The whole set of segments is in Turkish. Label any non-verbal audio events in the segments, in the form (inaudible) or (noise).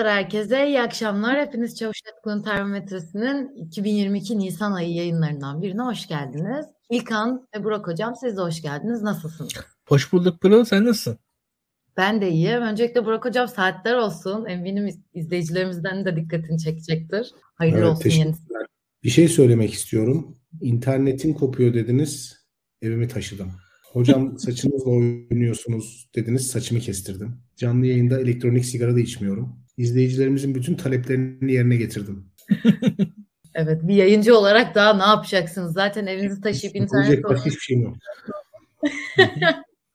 Merhabalar herkese, iyi akşamlar. Hepiniz Çavuş Atkı'nın termometresinin 2022 Nisan ayı yayınlarından birine hoş geldiniz. İlkan ve Burak Hocam siz de hoş geldiniz. Nasılsınız? Hoş bulduk Pırıl, sen nasılsın? Ben de iyiyim. Öncelikle Burak Hocam saatler olsun. Eminim izleyicilerimizden de dikkatini çekecektir. Hayırlı evet, olsun yenisi. Bir şey söylemek istiyorum. İnternetin kopuyor dediniz, evimi taşıdım. Hocam (laughs) saçınızla oynuyorsunuz dediniz, saçımı kestirdim. Canlı yayında elektronik sigara da içmiyorum. İzleyicilerimizin bütün taleplerini yerine getirdim. (laughs) evet, bir yayıncı olarak daha ne yapacaksınız? Zaten evinizi taşıyıp internet... Başka hiçbir şeyim yok. (laughs)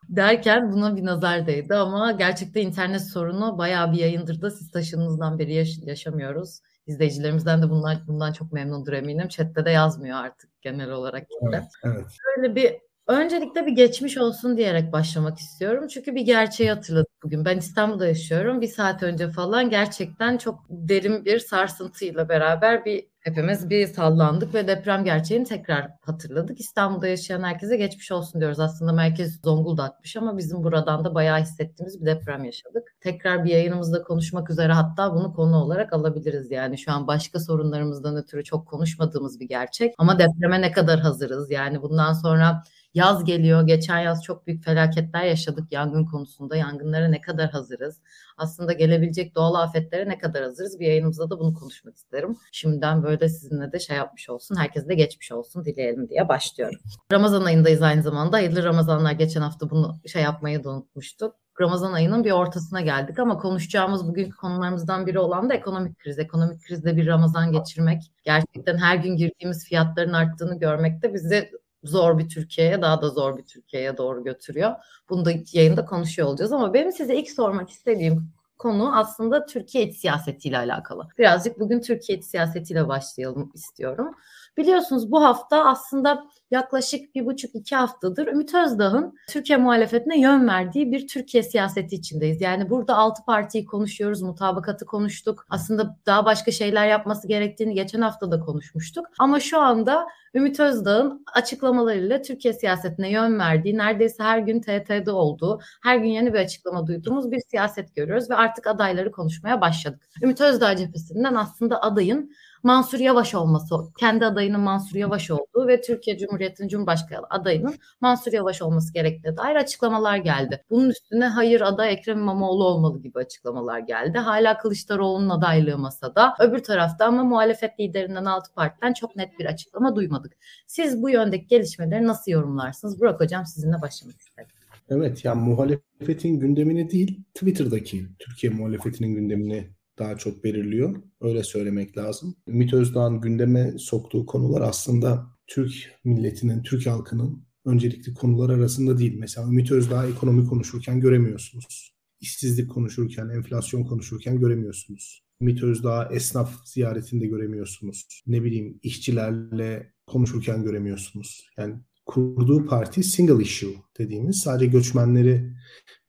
derken buna bir nazar değdi ama gerçekten internet sorunu bayağı bir yayındır da siz taşınınızdan beri yaş- yaşamıyoruz. İzleyicilerimizden de bunlar, bundan çok memnundur eminim. Chat'te de yazmıyor artık genel olarak. Evet, evet. Böyle bir Öncelikle bir geçmiş olsun diyerek başlamak istiyorum. Çünkü bir gerçeği hatırladım bugün. Ben İstanbul'da yaşıyorum. Bir saat önce falan gerçekten çok derin bir sarsıntıyla beraber bir hepimiz bir sallandık ve deprem gerçeğini tekrar hatırladık. İstanbul'da yaşayan herkese geçmiş olsun diyoruz. Aslında merkez Zonguldak'mış ama bizim buradan da bayağı hissettiğimiz bir deprem yaşadık. Tekrar bir yayınımızda konuşmak üzere hatta bunu konu olarak alabiliriz. Yani şu an başka sorunlarımızdan ötürü çok konuşmadığımız bir gerçek. Ama depreme ne kadar hazırız? Yani bundan sonra Yaz geliyor. Geçen yaz çok büyük felaketler yaşadık yangın konusunda. Yangınlara ne kadar hazırız? Aslında gelebilecek doğal afetlere ne kadar hazırız? Bir yayınımızda da bunu konuşmak isterim. Şimdiden böyle sizinle de şey yapmış olsun. Herkese de geçmiş olsun dileyelim diye başlıyorum. Ramazan ayındayız aynı zamanda. Hayırlı Ramazanlar. Geçen hafta bunu şey yapmayı da unutmuştuk. Ramazan ayının bir ortasına geldik ama konuşacağımız bugünkü konularımızdan biri olan da ekonomik kriz. Ekonomik krizde bir Ramazan geçirmek, gerçekten her gün girdiğimiz fiyatların arttığını görmek de bizi zor bir Türkiye'ye daha da zor bir Türkiye'ye doğru götürüyor. Bunu da yayında konuşuyor olacağız ama benim size ilk sormak istediğim konu aslında Türkiye iç siyasetiyle alakalı. Birazcık bugün Türkiye iç siyasetiyle başlayalım istiyorum. Biliyorsunuz bu hafta aslında yaklaşık bir buçuk iki haftadır Ümit Özdağ'ın Türkiye muhalefetine yön verdiği bir Türkiye siyaseti içindeyiz. Yani burada altı partiyi konuşuyoruz, mutabakatı konuştuk. Aslında daha başka şeyler yapması gerektiğini geçen hafta da konuşmuştuk. Ama şu anda Ümit Özdağ'ın açıklamalarıyla Türkiye siyasetine yön verdiği, neredeyse her gün TT'de olduğu, her gün yeni bir açıklama duyduğumuz bir siyaset görüyoruz ve artık adayları konuşmaya başladık. Ümit Özdağ cephesinden aslında adayın Mansur Yavaş olması, kendi adayının Mansur Yavaş olduğu ve Türkiye Cumhuriyeti'nin Cumhurbaşkanı adayının Mansur Yavaş olması gerektiğine dair açıklamalar geldi. Bunun üstüne hayır aday Ekrem İmamoğlu olmalı gibi açıklamalar geldi. Hala Kılıçdaroğlu'nun adaylığı masada. Öbür tarafta ama muhalefet liderinden altı partiden çok net bir açıklama duymadık. Siz bu yöndeki gelişmeleri nasıl yorumlarsınız? Burak Hocam sizinle başlamak istedim. Evet yani muhalefetin gündemini değil Twitter'daki Türkiye muhalefetinin gündemini daha çok belirliyor. Öyle söylemek lazım. Ümit Özdağ'ın gündeme soktuğu konular aslında Türk milletinin, Türk halkının öncelikli konular arasında değil. Mesela Ümit Özdağ ekonomi konuşurken göremiyorsunuz. İşsizlik konuşurken, enflasyon konuşurken göremiyorsunuz. Ümit Özdağ esnaf ziyaretinde göremiyorsunuz. Ne bileyim işçilerle konuşurken göremiyorsunuz. Yani kurduğu parti single issue dediğimiz sadece göçmenleri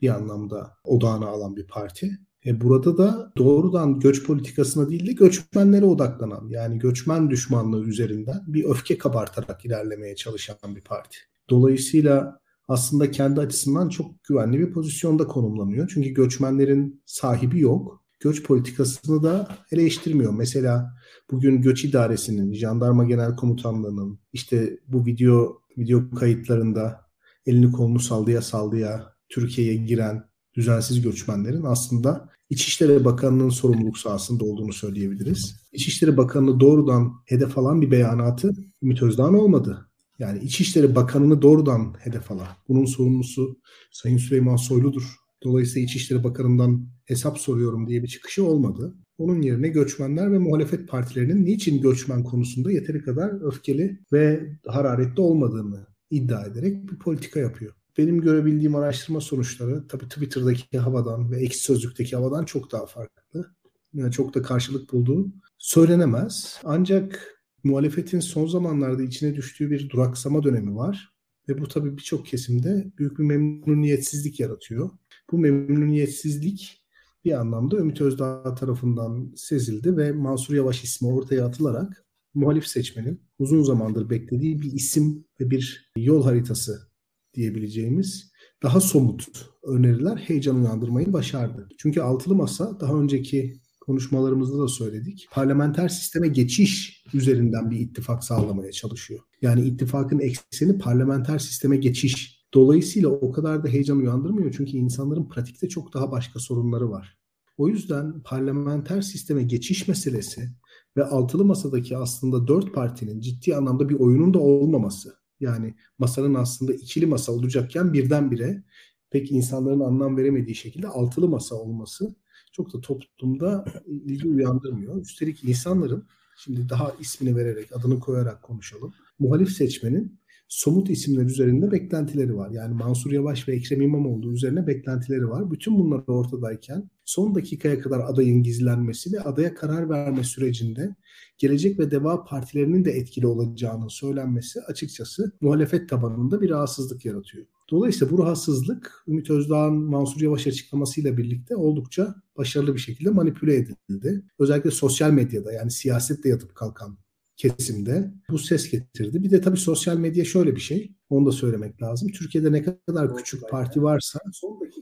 bir anlamda odağına alan bir parti. E burada da doğrudan göç politikasına değil de göçmenlere odaklanan yani göçmen düşmanlığı üzerinden bir öfke kabartarak ilerlemeye çalışan bir parti. Dolayısıyla aslında kendi açısından çok güvenli bir pozisyonda konumlanıyor. Çünkü göçmenlerin sahibi yok. Göç politikasını da eleştirmiyor. Mesela bugün göç idaresinin, jandarma genel komutanlığının işte bu video video kayıtlarında elini kolunu saldıya saldıya Türkiye'ye giren düzensiz göçmenlerin aslında İçişleri Bakanlığı'nın sorumluluk sahasında olduğunu söyleyebiliriz. İçişleri Bakanlığı doğrudan hedef alan bir beyanatı Ümit Özdağ'ın olmadı. Yani İçişleri Bakanı'nı doğrudan hedef alan. Bunun sorumlusu Sayın Süleyman Soylu'dur. Dolayısıyla İçişleri Bakanı'ndan hesap soruyorum diye bir çıkışı olmadı. Onun yerine göçmenler ve muhalefet partilerinin niçin göçmen konusunda yeteri kadar öfkeli ve hararetli olmadığını iddia ederek bir politika yapıyor benim görebildiğim araştırma sonuçları tabii Twitter'daki havadan ve ekşi sözlükteki havadan çok daha farklı. Yani çok da karşılık bulduğu söylenemez. Ancak muhalefetin son zamanlarda içine düştüğü bir duraksama dönemi var. Ve bu tabii birçok kesimde büyük bir memnuniyetsizlik yaratıyor. Bu memnuniyetsizlik bir anlamda Ümit Özdağ tarafından sezildi ve Mansur Yavaş ismi ortaya atılarak muhalif seçmenin uzun zamandır beklediği bir isim ve bir yol haritası diyebileceğimiz daha somut öneriler heyecan uyandırmayı başardı. Çünkü altılı masa daha önceki konuşmalarımızda da söyledik. Parlamenter sisteme geçiş üzerinden bir ittifak sağlamaya çalışıyor. Yani ittifakın ekseni parlamenter sisteme geçiş. Dolayısıyla o kadar da heyecan uyandırmıyor çünkü insanların pratikte çok daha başka sorunları var. O yüzden parlamenter sisteme geçiş meselesi ve altılı masadaki aslında dört partinin ciddi anlamda bir oyunun da olmaması. Yani masanın aslında ikili masa olacakken birdenbire pek insanların anlam veremediği şekilde altılı masa olması çok da toplumda ilgi uyandırmıyor. Üstelik insanların şimdi daha ismini vererek, adını koyarak konuşalım. Muhalif seçmenin somut isimler üzerinde beklentileri var. Yani Mansur Yavaş ve Ekrem İmamoğlu üzerine beklentileri var. Bütün bunlar ortadayken son dakikaya kadar adayın gizlenmesi ve adaya karar verme sürecinde Gelecek ve Deva partilerinin de etkili olacağının söylenmesi açıkçası muhalefet tabanında bir rahatsızlık yaratıyor. Dolayısıyla bu rahatsızlık Ümit Özdağ'ın Mansur Yavaş açıklamasıyla birlikte oldukça başarılı bir şekilde manipüle edildi. Özellikle sosyal medyada yani siyasetle yatıp kalkan kesimde bu ses getirdi. Bir de tabii sosyal medya şöyle bir şey. Onu da söylemek lazım. Türkiye'de ne kadar küçük parti varsa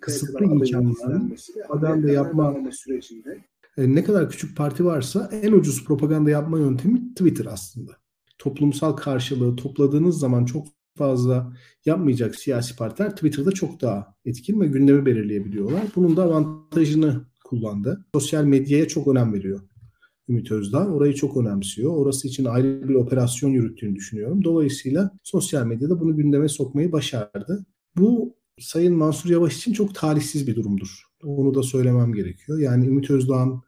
kısıtlı imkanlarla propaganda yapma sürecinde e, ne kadar küçük parti varsa en ucuz propaganda yapma yöntemi Twitter aslında. Toplumsal karşılığı topladığınız zaman çok fazla yapmayacak siyasi partiler Twitter'da çok daha etkin ve gündemi belirleyebiliyorlar. Bunun da avantajını kullandı. Sosyal medyaya çok önem veriyor Ümit Özdağ. Orayı çok önemsiyor. Orası için ayrı bir operasyon yürüttüğünü düşünüyorum. Dolayısıyla sosyal medyada bunu gündeme sokmayı başardı. Bu Sayın Mansur Yavaş için çok talihsiz bir durumdur. Onu da söylemem gerekiyor. Yani Ümit Özdağ'ın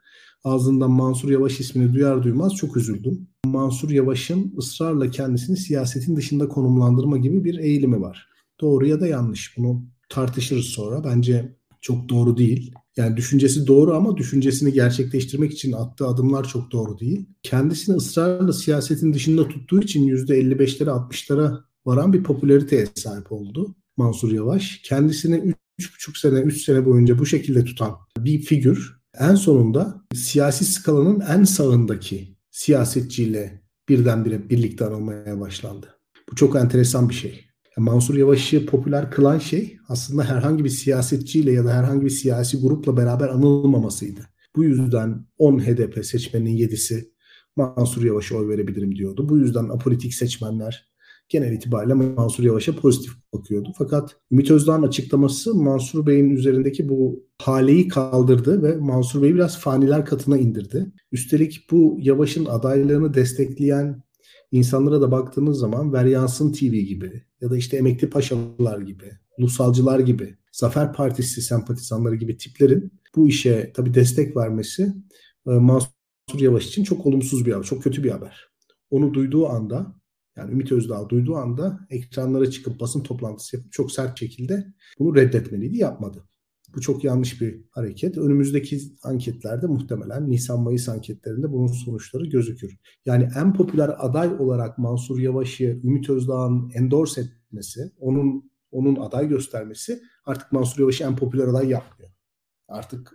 ağzından Mansur Yavaş ismini duyar duymaz çok üzüldüm. Mansur Yavaş'ın ısrarla kendisini siyasetin dışında konumlandırma gibi bir eğilimi var. Doğru ya da yanlış bunu tartışırız sonra. Bence çok doğru değil. Yani düşüncesi doğru ama düşüncesini gerçekleştirmek için attığı adımlar çok doğru değil. Kendisini ısrarla siyasetin dışında tuttuğu için %55'lere 60'lara varan bir popülariteye sahip oldu Mansur Yavaş. Kendisini 3,5 sene, 3 sene boyunca bu şekilde tutan bir figür en sonunda siyasi skalanın en sağındaki siyasetçiyle birdenbire birlikte anılmaya başlandı. Bu çok enteresan bir şey. Mansur Yavaş'ı popüler kılan şey aslında herhangi bir siyasetçiyle ya da herhangi bir siyasi grupla beraber anılmamasıydı. Bu yüzden 10 HDP seçmenin 7'si Mansur Yavaş'a oy verebilirim diyordu. Bu yüzden apolitik seçmenler genel itibariyle Mansur Yavaş'a pozitif bakıyordu. Fakat Ümit Özdağ'ın açıklaması Mansur Bey'in üzerindeki bu haleyi kaldırdı ve Mansur Bey'i biraz faniler katına indirdi. Üstelik bu Yavaş'ın adaylığını destekleyen insanlara da baktığınız zaman Veryansın TV gibi ya da işte Emekli Paşalılar gibi, Ulusalcılar gibi, Zafer Partisi sempatizanları gibi tiplerin bu işe tabii destek vermesi e, Mansur Yavaş için çok olumsuz bir haber, çok kötü bir haber. Onu duyduğu anda yani Ümit Özdağ duyduğu anda ekranlara çıkıp basın toplantısı yapıp çok sert şekilde bunu reddetmeliydi, yapmadı. Bu çok yanlış bir hareket. Önümüzdeki anketlerde muhtemelen Nisan-Mayıs anketlerinde bunun sonuçları gözükür. Yani en popüler aday olarak Mansur Yavaş'ı Ümit Özdağ'ın endorse etmesi, onun onun aday göstermesi artık Mansur Yavaş'ı en popüler aday yapmıyor. Artık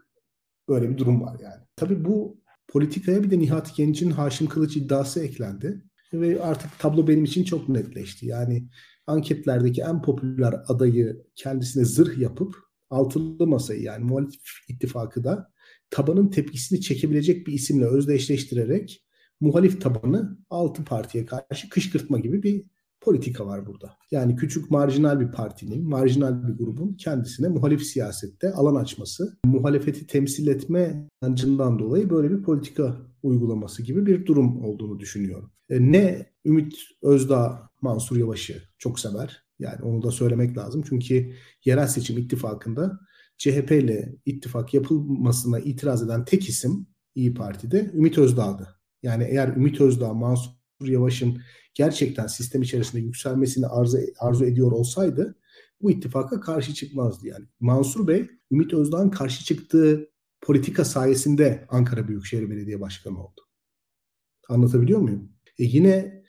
böyle bir durum var yani. Tabii bu politikaya bir de Nihat Genç'in Haşim Kılıç iddiası eklendi ve artık tablo benim için çok netleşti. Yani anketlerdeki en popüler adayı kendisine zırh yapıp altılı masayı yani muhalif ittifakı da tabanın tepkisini çekebilecek bir isimle özdeşleştirerek muhalif tabanı altı partiye karşı kışkırtma gibi bir politika var burada. Yani küçük marjinal bir partinin, marjinal bir grubun kendisine muhalif siyasette alan açması, muhalefeti temsil etme ancından dolayı böyle bir politika uygulaması gibi bir durum olduğunu düşünüyorum. E, ne Ümit Özdağ Mansur Yavaş'ı çok sever. Yani onu da söylemek lazım. Çünkü yerel seçim ittifakında CHP ile ittifak yapılmasına itiraz eden tek isim İyi Parti'de Ümit Özdağ'dı. Yani eğer Ümit Özdağ Mansur Yavaş'ın gerçekten sistem içerisinde yükselmesini arzu, arzu ediyor olsaydı bu ittifaka karşı çıkmazdı yani. Mansur Bey Ümit Özdağ'ın karşı çıktığı politika sayesinde Ankara Büyükşehir Belediye Başkanı oldu. Anlatabiliyor muyum? E yine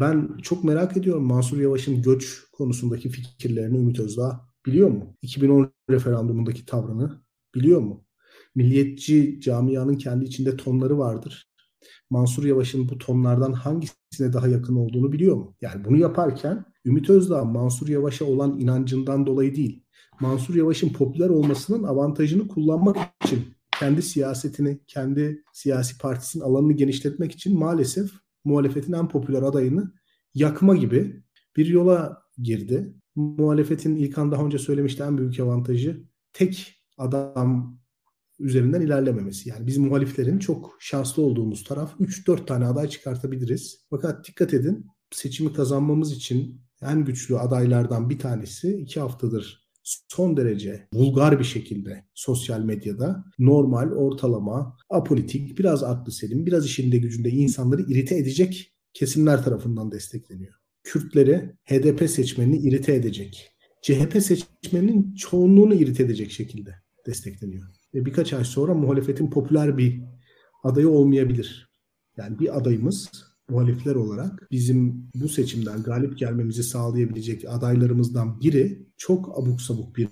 ben çok merak ediyorum Mansur Yavaş'ın göç konusundaki fikirlerini Ümit Özdağ biliyor mu? 2010 referandumundaki tavrını biliyor mu? Milliyetçi camianın kendi içinde tonları vardır. Mansur Yavaş'ın bu tonlardan hangisine daha yakın olduğunu biliyor mu? Yani bunu yaparken Ümit Özdağ Mansur Yavaş'a olan inancından dolayı değil, Mansur Yavaş'ın popüler olmasının avantajını kullanmak için kendi siyasetini, kendi siyasi partisinin alanını genişletmek için maalesef muhalefetin en popüler adayını yakma gibi bir yola girdi. Muhalefetin İlkan daha önce söylemişti en büyük avantajı tek adam üzerinden ilerlememesi. Yani biz muhaliflerin çok şanslı olduğumuz taraf 3-4 tane aday çıkartabiliriz. Fakat dikkat edin seçimi kazanmamız için en güçlü adaylardan bir tanesi iki haftadır son derece vulgar bir şekilde sosyal medyada normal, ortalama, apolitik, biraz aklı selim, biraz işinde gücünde insanları irite edecek kesimler tarafından destekleniyor. Kürtleri HDP seçmenini irite edecek. CHP seçmeninin çoğunluğunu irite edecek şekilde destekleniyor. Ve birkaç ay sonra muhalefetin popüler bir adayı olmayabilir. Yani bir adayımız muhalifler olarak bizim bu seçimden galip gelmemizi sağlayabilecek adaylarımızdan biri çok abuk sabuk bir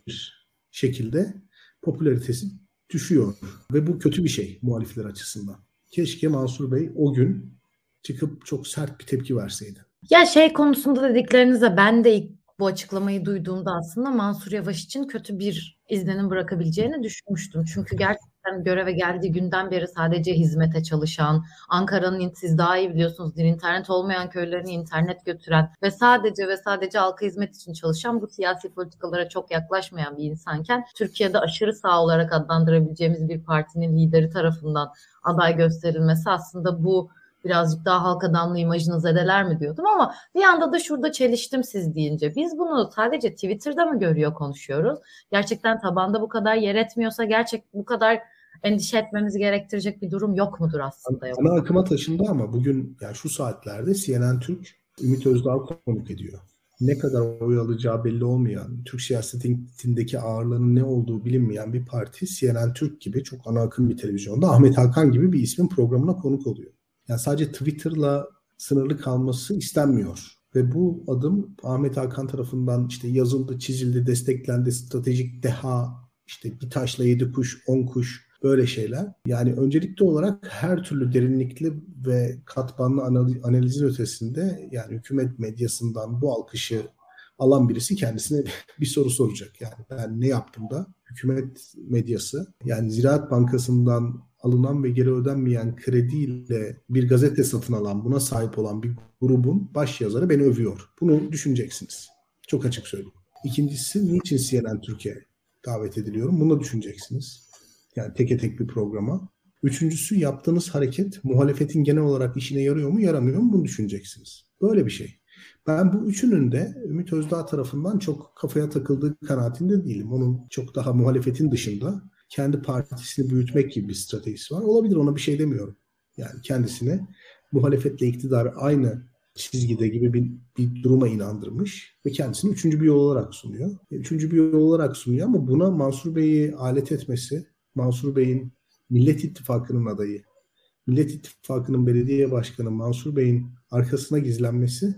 şekilde popülaritesi düşüyor. Ve bu kötü bir şey muhalifler açısından. Keşke Mansur Bey o gün çıkıp çok sert bir tepki verseydi. Ya şey konusunda dediklerinize ben de ilk bu açıklamayı duyduğumda aslında Mansur Yavaş için kötü bir izlenim bırakabileceğini düşünmüştüm. Çünkü gerçekten göreve geldiği günden beri sadece hizmete çalışan, Ankara'nın siz daha iyi biliyorsunuz internet olmayan köylerine internet götüren ve sadece ve sadece halka hizmet için çalışan bu siyasi politikalara çok yaklaşmayan bir insanken Türkiye'de aşırı sağ olarak adlandırabileceğimiz bir partinin lideri tarafından aday gösterilmesi aslında bu birazcık daha halk adamlı imajını zedeler mi diyordum ama bir anda da şurada çeliştim siz deyince. Biz bunu sadece Twitter'da mı görüyor konuşuyoruz? Gerçekten tabanda bu kadar yer etmiyorsa gerçek bu kadar endişe etmemizi gerektirecek bir durum yok mudur aslında? Ana akıma taşındı ama bugün yani şu saatlerde CNN Türk Ümit Özdağ konuk ediyor. Ne kadar oy alacağı belli olmayan, Türk siyasetindeki ağırlığının ne olduğu bilinmeyen bir parti CNN Türk gibi çok ana akım bir televizyonda Ahmet Hakan gibi bir ismin programına konuk oluyor. Yani sadece Twitter'la sınırlı kalması istenmiyor. Ve bu adım Ahmet Hakan tarafından işte yazıldı, çizildi, desteklendi, stratejik deha, işte bir taşla yedi kuş, on kuş böyle şeyler. Yani öncelikli olarak her türlü derinlikli ve katmanlı analizin ötesinde yani hükümet medyasından bu alkışı alan birisi kendisine (laughs) bir soru soracak. Yani ben ne yaptım da hükümet medyası yani Ziraat Bankası'ndan alınan ve geri ödenmeyen krediyle bir gazete satın alan, buna sahip olan bir grubun baş yazarı beni övüyor. Bunu düşüneceksiniz. Çok açık söyleyeyim. İkincisi niçin CNN Türkiye davet ediliyorum? Bunu da düşüneceksiniz. Yani teke tek bir programa. Üçüncüsü yaptığınız hareket muhalefetin genel olarak işine yarıyor mu yaramıyor mu bunu düşüneceksiniz. Böyle bir şey. Ben bu üçünün de Ümit Özdağ tarafından çok kafaya takıldığı kanaatinde değilim. Onun çok daha muhalefetin dışında kendi partisini büyütmek gibi bir stratejisi var. Olabilir ona bir şey demiyorum. Yani kendisine muhalefetle iktidarı aynı çizgide gibi bir, bir duruma inandırmış ve kendisini üçüncü bir yol olarak sunuyor. E, üçüncü bir yol olarak sunuyor ama buna Mansur Bey'i alet etmesi, Mansur Bey'in Millet İttifakı'nın adayı, Millet İttifakı'nın belediye başkanı Mansur Bey'in arkasına gizlenmesi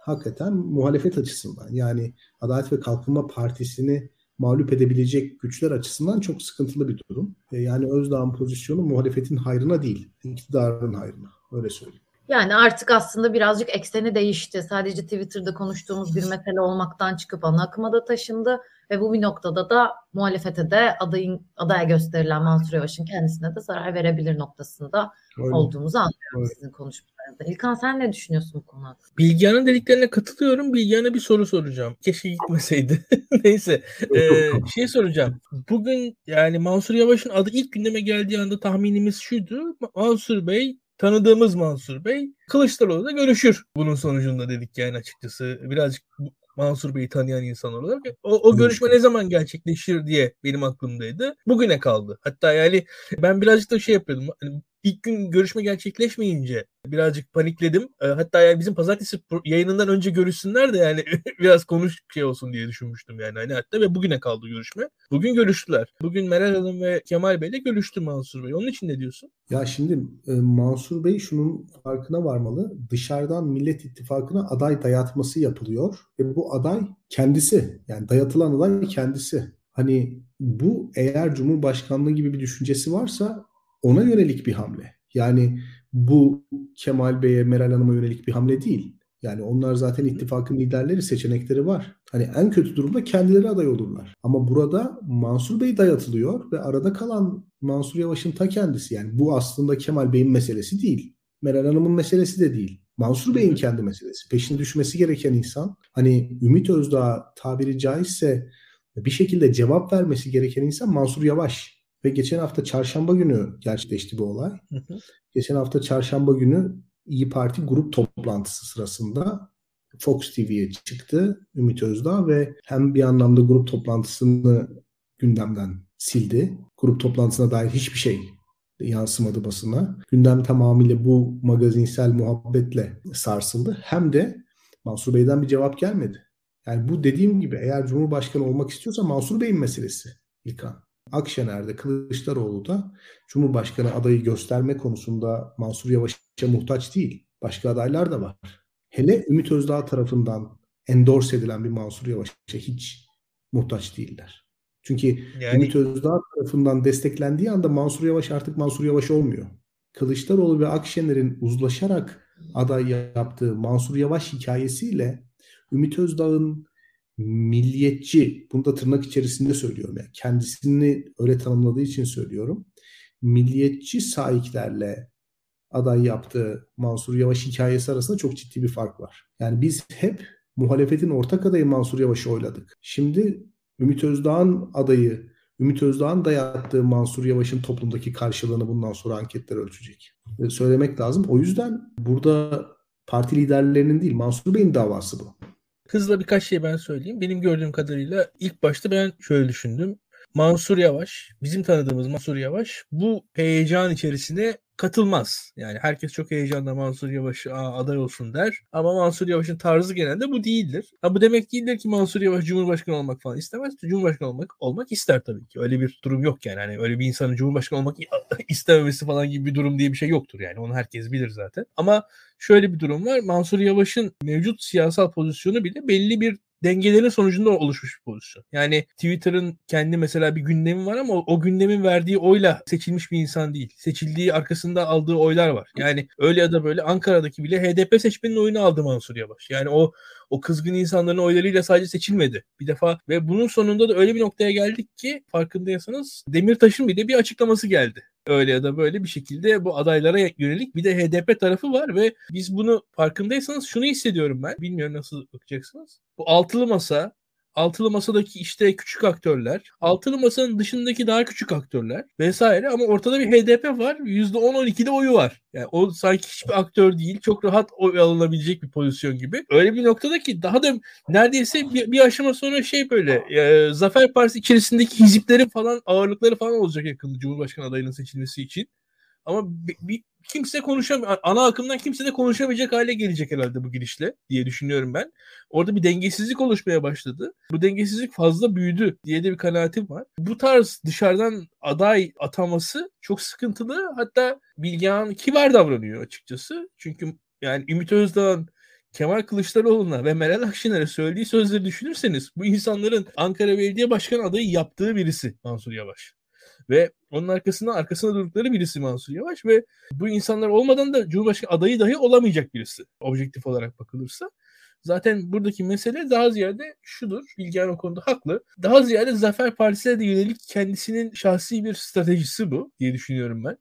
hakikaten muhalefet açısından yani Adalet ve Kalkınma Partisi'ni mağlup edebilecek güçler açısından çok sıkıntılı bir durum. E, yani Özdağ'ın pozisyonu muhalefetin hayrına değil, iktidarın hayrına. Öyle söyleyeyim. Yani artık aslında birazcık ekseni değişti. Sadece Twitter'da konuştuğumuz bir mesele olmaktan çıkıp ana akıma da taşındı ve bu bir noktada da muhalefete de adayın adaya gösterilen Mansur Yavaş'ın kendisine de zarar verebilir noktasında Öyle. olduğumuzu anlıyorum Öyle. sizin konuşmalarınızda. İlkan sen ne düşünüyorsun bu konu hakkında? Bilgehan'ın dediklerine katılıyorum. Bilgehan'a bir soru soracağım. Keşke gitmeseydi. (laughs) Neyse. Ee, şey soracağım. Bugün yani Mansur Yavaş'ın adı ilk gündeme geldiği anda tahminimiz şuydu. Mansur Bey tanıdığımız Mansur Bey Kılıçdaroğlu'da görüşür bunun sonucunda dedik yani açıkçası. Birazcık Mansur Bey'i tanıyan insan olarak. O, o görüşme ne zaman gerçekleşir diye benim aklımdaydı. Bugüne kaldı. Hatta yani ben birazcık da şey yapıyordum. Hani ilk gün görüşme gerçekleşmeyince birazcık panikledim. E, hatta yani bizim pazartesi yayınından önce görüşsünler de yani (laughs) biraz konuş şey olsun diye düşünmüştüm yani. Hani hatta ve bugüne kaldı görüşme. Bugün görüştüler. Bugün Meral Hanım ve Kemal Bey ile görüştü Mansur Bey. Onun için ne diyorsun? Ya şimdi e, Mansur Bey şunun farkına varmalı. Dışarıdan Millet İttifakı'na aday dayatması yapılıyor ve bu aday kendisi. Yani dayatılan aday kendisi. Hani bu eğer Cumhurbaşkanlığı gibi bir düşüncesi varsa ona yönelik bir hamle. Yani bu Kemal Bey'e, Meral Hanım'a yönelik bir hamle değil. Yani onlar zaten ittifakın liderleri seçenekleri var. Hani en kötü durumda kendileri aday olurlar. Ama burada Mansur Bey dayatılıyor ve arada kalan Mansur Yavaş'ın ta kendisi. Yani bu aslında Kemal Bey'in meselesi değil. Meral Hanım'ın meselesi de değil. Mansur Bey'in kendi meselesi. Peşine düşmesi gereken insan hani Ümit Özdağ tabiri caizse bir şekilde cevap vermesi gereken insan Mansur Yavaş. Ve geçen hafta çarşamba günü gerçekleşti bu olay. Hı hı. Geçen hafta çarşamba günü İyi Parti grup toplantısı sırasında Fox TV'ye çıktı Ümit Özdağ ve hem bir anlamda grup toplantısını gündemden sildi. Grup toplantısına dair hiçbir şey yansımadı basına. Gündem tamamıyla bu magazinsel muhabbetle sarsıldı. Hem de Mansur Bey'den bir cevap gelmedi. Yani bu dediğim gibi eğer Cumhurbaşkanı olmak istiyorsa Mansur Bey'in meselesi İlkan. Akşener'de Kılıçdaroğlu da Cumhurbaşkanı adayı gösterme konusunda Mansur Yavaş'a muhtaç değil. Başka adaylar da var. Hele Ümit Özdağ tarafından endorse edilen bir Mansur Yavaş'a hiç muhtaç değiller. Çünkü yani... Ümit Özdağ tarafından desteklendiği anda Mansur Yavaş artık Mansur Yavaş olmuyor. Kılıçdaroğlu ve Akşener'in uzlaşarak aday yaptığı Mansur Yavaş hikayesiyle Ümit Özdağ'ın milliyetçi, bunu da tırnak içerisinde söylüyorum. Yani kendisini öyle tanımladığı için söylüyorum. Milliyetçi sahiplerle aday yaptığı Mansur Yavaş hikayesi arasında çok ciddi bir fark var. Yani biz hep muhalefetin ortak adayı Mansur Yavaş'ı oyladık. Şimdi Ümit Özdağ'ın adayı, Ümit Özdağ'ın dayattığı Mansur Yavaş'ın toplumdaki karşılığını bundan sonra anketler ölçecek. Ve söylemek lazım. O yüzden burada parti liderlerinin değil Mansur Bey'in davası bu. Hızla birkaç şey ben söyleyeyim. Benim gördüğüm kadarıyla ilk başta ben şöyle düşündüm. Mansur Yavaş, bizim tanıdığımız Mansur Yavaş bu heyecan içerisine katılmaz. Yani herkes çok heyecanla Mansur Yavaş aday olsun der. Ama Mansur Yavaş'ın tarzı genelde bu değildir. Ha, bu demek değildir ki Mansur Yavaş Cumhurbaşkanı olmak falan istemez. Cumhurbaşkanı olmak olmak ister tabii ki. Öyle bir durum yok yani. Hani öyle bir insanın Cumhurbaşkanı olmak (laughs) istememesi falan gibi bir durum diye bir şey yoktur yani. Onu herkes bilir zaten. Ama şöyle bir durum var. Mansur Yavaş'ın mevcut siyasal pozisyonu bile belli bir dengelerin sonucunda oluşmuş bir pozisyon. Yani Twitter'ın kendi mesela bir gündemi var ama o, o gündemin verdiği oyla seçilmiş bir insan değil. Seçildiği arkasında aldığı oylar var. Yani öyle ya da böyle Ankara'daki bile HDP seçmenin oyunu aldı Mansur Yavaş. Yani o o kızgın insanların oylarıyla sadece seçilmedi bir defa ve bunun sonunda da öyle bir noktaya geldik ki farkındaysanız Demirtaş'ın bir de bir açıklaması geldi öyle ya da böyle bir şekilde bu adaylara yönelik bir de HDP tarafı var ve biz bunu farkındaysanız şunu hissediyorum ben. Bilmiyorum nasıl bakacaksınız. Bu altılı masa altılı masadaki işte küçük aktörler, altılı masanın dışındaki daha küçük aktörler vesaire ama ortada bir HDP var. %10-12'de oyu var. Yani o sanki hiçbir aktör değil. Çok rahat oy alınabilecek bir pozisyon gibi. Öyle bir noktada ki daha da neredeyse bir, bir aşama sonra şey böyle e, Zafer Partisi içerisindeki hiziplerin falan ağırlıkları falan olacak yakında Cumhurbaşkanı adayının seçilmesi için. Ama bir, bir kimse konuşamıyor. Ana akımdan kimse de konuşamayacak hale gelecek herhalde bu girişle diye düşünüyorum ben. Orada bir dengesizlik oluşmaya başladı. Bu dengesizlik fazla büyüdü diye de bir kanaatim var. Bu tarz dışarıdan aday ataması çok sıkıntılı. Hatta Bilgehan kibar davranıyor açıkçası. Çünkü yani Ümit Özdağ'ın Kemal Kılıçdaroğlu'na ve Meral Akşener'e söylediği sözleri düşünürseniz bu insanların Ankara Belediye Başkanı adayı yaptığı birisi Mansur Yavaş. Ve onun arkasında arkasında durdukları birisi Mansur Yavaş ve bu insanlar olmadan da Cumhurbaşkanı adayı dahi olamayacak birisi objektif olarak bakılırsa. Zaten buradaki mesele daha ziyade şudur. Bilgehan o konuda haklı. Daha ziyade Zafer Partisi'ne de yönelik kendisinin şahsi bir stratejisi bu diye düşünüyorum ben.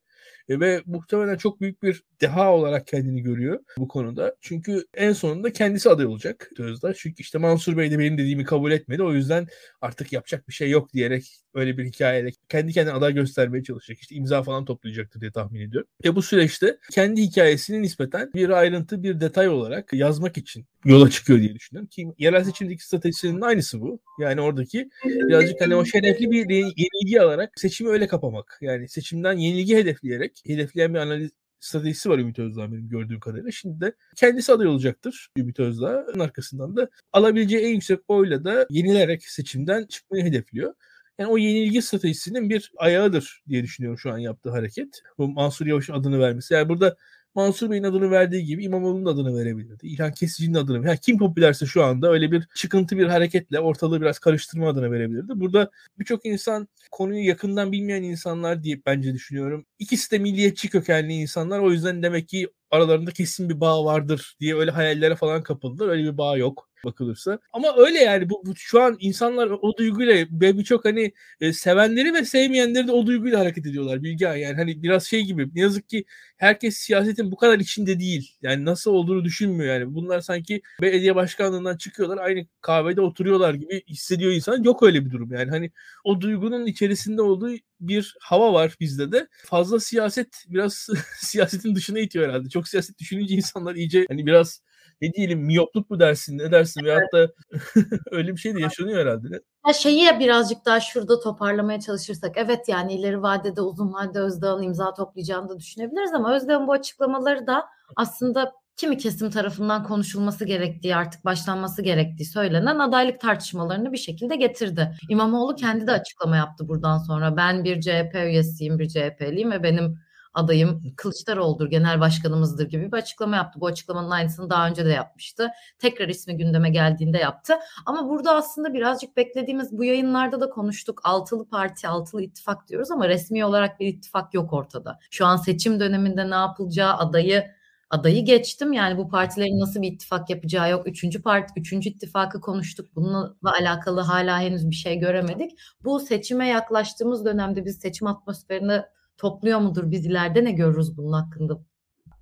E, ve muhtemelen çok büyük bir deha olarak kendini görüyor bu konuda. Çünkü en sonunda kendisi aday olacak Özda. Çünkü işte Mansur Bey de benim dediğimi kabul etmedi. O yüzden artık yapacak bir şey yok diyerek öyle bir hikayeyle kendi kendine aday göstermeye çalışacak. İşte imza falan toplayacaktır diye tahmin ediyorum. Ve bu süreçte kendi hikayesini nispeten bir ayrıntı, bir detay olarak yazmak için yola çıkıyor diye düşünüyorum. Ki yerel seçimdeki stratejisinin aynısı bu. Yani oradaki birazcık hani o şerefli bir yenilgi alarak seçimi öyle kapamak. Yani seçimden yenilgi hedefleyerek, hedefleyen bir analiz stratejisi var Ümit Özdağ benim gördüğüm kadarıyla. Şimdi de kendisi aday olacaktır Ümit Özdağ'ın arkasından da alabileceği en yüksek oyla da yenilerek seçimden çıkmayı hedefliyor. Yani o yenilgi stratejisinin bir ayağıdır diye düşünüyorum şu an yaptığı hareket. Bu Mansur Yavaş'ın adını vermesi. Yani burada Mansur Bey'in adını verdiği gibi İmamoğlu'nun adını verebilirdi. İlhan Kesici'nin adını. Yani kim popülerse şu anda öyle bir çıkıntı bir hareketle ortalığı biraz karıştırma adına verebilirdi. Burada birçok insan konuyu yakından bilmeyen insanlar diye bence düşünüyorum. İkisi de milliyetçi kökenli insanlar. O yüzden demek ki aralarında kesin bir bağ vardır diye öyle hayallere falan kapıldılar. Öyle bir bağ yok bakılırsa. Ama öyle yani bu, bu şu an insanlar o duyguyla ve birçok hani e, sevenleri ve sevmeyenleri de o duyguyla hareket ediyorlar Bilgehan. Yani hani biraz şey gibi ne yazık ki herkes siyasetin bu kadar içinde değil. Yani nasıl olduğunu düşünmüyor yani. Bunlar sanki belediye başkanlığından çıkıyorlar aynı kahvede oturuyorlar gibi hissediyor insan. Yok öyle bir durum yani. Hani o duygunun içerisinde olduğu bir hava var bizde de. Fazla siyaset biraz (laughs) siyasetin dışına itiyor herhalde. Çok siyaset düşününce insanlar iyice hani biraz ne diyelim miyopluk mu dersin ne dersin veyahut da (laughs) öyle bir şey de yaşanıyor herhalde. Ya şeyi birazcık daha şurada toparlamaya çalışırsak evet yani ileri vadede uzun vadede Özdağ'ın imza toplayacağını da düşünebiliriz ama Özdağ'ın bu açıklamaları da aslında kimi kesim tarafından konuşulması gerektiği artık başlanması gerektiği söylenen adaylık tartışmalarını bir şekilde getirdi. İmamoğlu kendi de açıklama yaptı buradan sonra. Ben bir CHP üyesiyim, bir CHP'liyim ve benim adayım Kılıçdaroğlu'dur, genel başkanımızdır gibi bir açıklama yaptı. Bu açıklamanın aynısını daha önce de yapmıştı. Tekrar ismi gündeme geldiğinde yaptı. Ama burada aslında birazcık beklediğimiz bu yayınlarda da konuştuk. Altılı parti, altılı ittifak diyoruz ama resmi olarak bir ittifak yok ortada. Şu an seçim döneminde ne yapılacağı adayı adayı geçtim. Yani bu partilerin nasıl bir ittifak yapacağı yok. Üçüncü parti, üçüncü ittifakı konuştuk. Bununla alakalı hala henüz bir şey göremedik. Bu seçime yaklaştığımız dönemde biz seçim atmosferini topluyor mudur? Biz ileride ne görürüz bunun hakkında?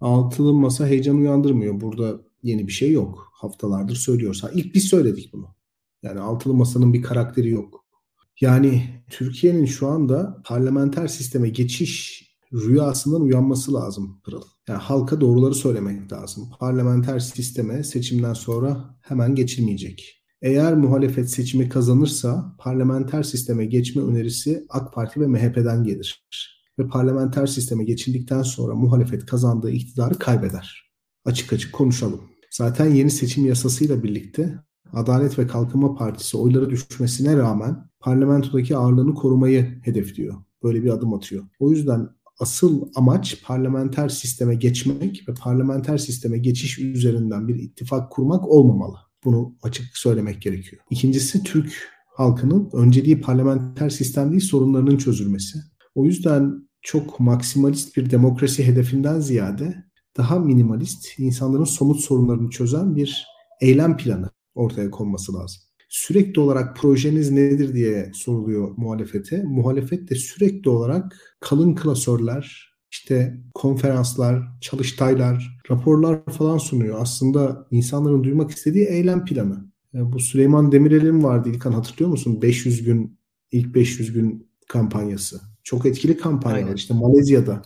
Altılı masa heyecan uyandırmıyor. Burada yeni bir şey yok. Haftalardır söylüyoruz. Ha, ilk biz söyledik bunu. Yani altılı masanın bir karakteri yok. Yani Türkiye'nin şu anda parlamenter sisteme geçiş rüyasından uyanması lazım Pırıl. Yani halka doğruları söylemek lazım. Parlamenter sisteme seçimden sonra hemen geçilmeyecek. Eğer muhalefet seçimi kazanırsa parlamenter sisteme geçme önerisi AK Parti ve MHP'den gelir ve parlamenter sisteme geçildikten sonra muhalefet kazandığı iktidarı kaybeder. Açık açık konuşalım. Zaten yeni seçim yasasıyla birlikte Adalet ve Kalkınma Partisi oyları düşmesine rağmen parlamentodaki ağırlığını korumayı hedefliyor. Böyle bir adım atıyor. O yüzden asıl amaç parlamenter sisteme geçmek ve parlamenter sisteme geçiş üzerinden bir ittifak kurmak olmamalı. Bunu açık söylemek gerekiyor. İkincisi Türk halkının önceliği parlamenter sistem değil sorunlarının çözülmesi. O yüzden çok maksimalist bir demokrasi hedefinden ziyade daha minimalist, insanların somut sorunlarını çözen bir eylem planı ortaya konması lazım. Sürekli olarak projeniz nedir diye soruluyor muhalefete. Muhalefet de sürekli olarak kalın klasörler, işte konferanslar, çalıştaylar, raporlar falan sunuyor. Aslında insanların duymak istediği eylem planı. E, bu Süleyman Demirel'in vardı İlkan hatırlıyor musun? 500 gün, ilk 500 gün kampanyası. Çok etkili kampanyalar. Aynen. İşte Malezya'da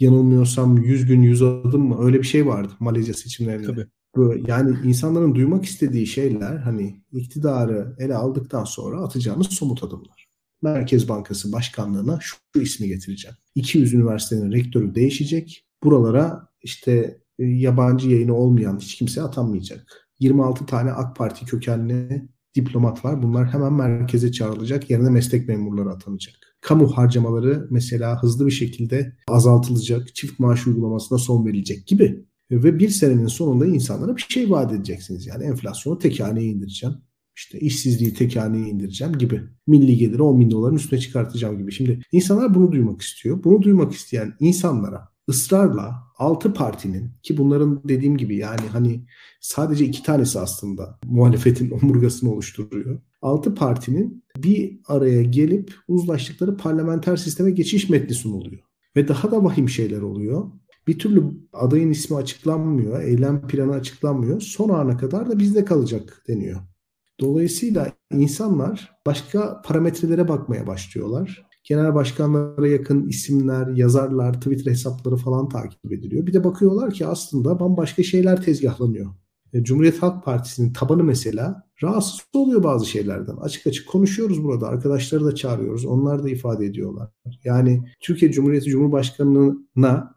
yanılmıyorsam 100 gün 100 adım mı öyle bir şey vardı Malezya seçimlerinde. Tabii. Böyle, yani insanların duymak istediği şeyler hani iktidarı ele aldıktan sonra atacağımız somut adımlar. Merkez Bankası Başkanlığı'na şu, şu ismi getireceğim. 200 üniversitenin rektörü değişecek. Buralara işte e, yabancı yayını olmayan hiç kimse atanmayacak. 26 tane AK Parti kökenli diplomat var. Bunlar hemen merkeze çağrılacak. Yerine meslek memurları atanacak. Kamu harcamaları mesela hızlı bir şekilde azaltılacak. Çift maaş uygulamasına son verilecek gibi. Ve bir senenin sonunda insanlara bir şey vaat edeceksiniz. Yani enflasyonu tek indireceğim. İşte işsizliği tek indireceğim gibi. Milli geliri 10 bin doların üstüne çıkartacağım gibi. Şimdi insanlar bunu duymak istiyor. Bunu duymak isteyen insanlara ısrarla altı partinin ki bunların dediğim gibi yani hani sadece iki tanesi aslında muhalefetin (laughs) omurgasını oluşturuyor. Altı partinin bir araya gelip uzlaştıkları parlamenter sisteme geçiş metni sunuluyor. Ve daha da vahim şeyler oluyor. Bir türlü adayın ismi açıklanmıyor, eylem planı açıklanmıyor. Son ana kadar da bizde kalacak deniyor. Dolayısıyla insanlar başka parametrelere bakmaya başlıyorlar genel başkanlara yakın isimler, yazarlar, Twitter hesapları falan takip ediliyor. Bir de bakıyorlar ki aslında bambaşka şeyler tezgahlanıyor. E, Cumhuriyet Halk Partisi'nin tabanı mesela rahatsız oluyor bazı şeylerden. Açık açık konuşuyoruz burada. Arkadaşları da çağırıyoruz. Onlar da ifade ediyorlar. Yani Türkiye Cumhuriyeti Cumhurbaşkanı'na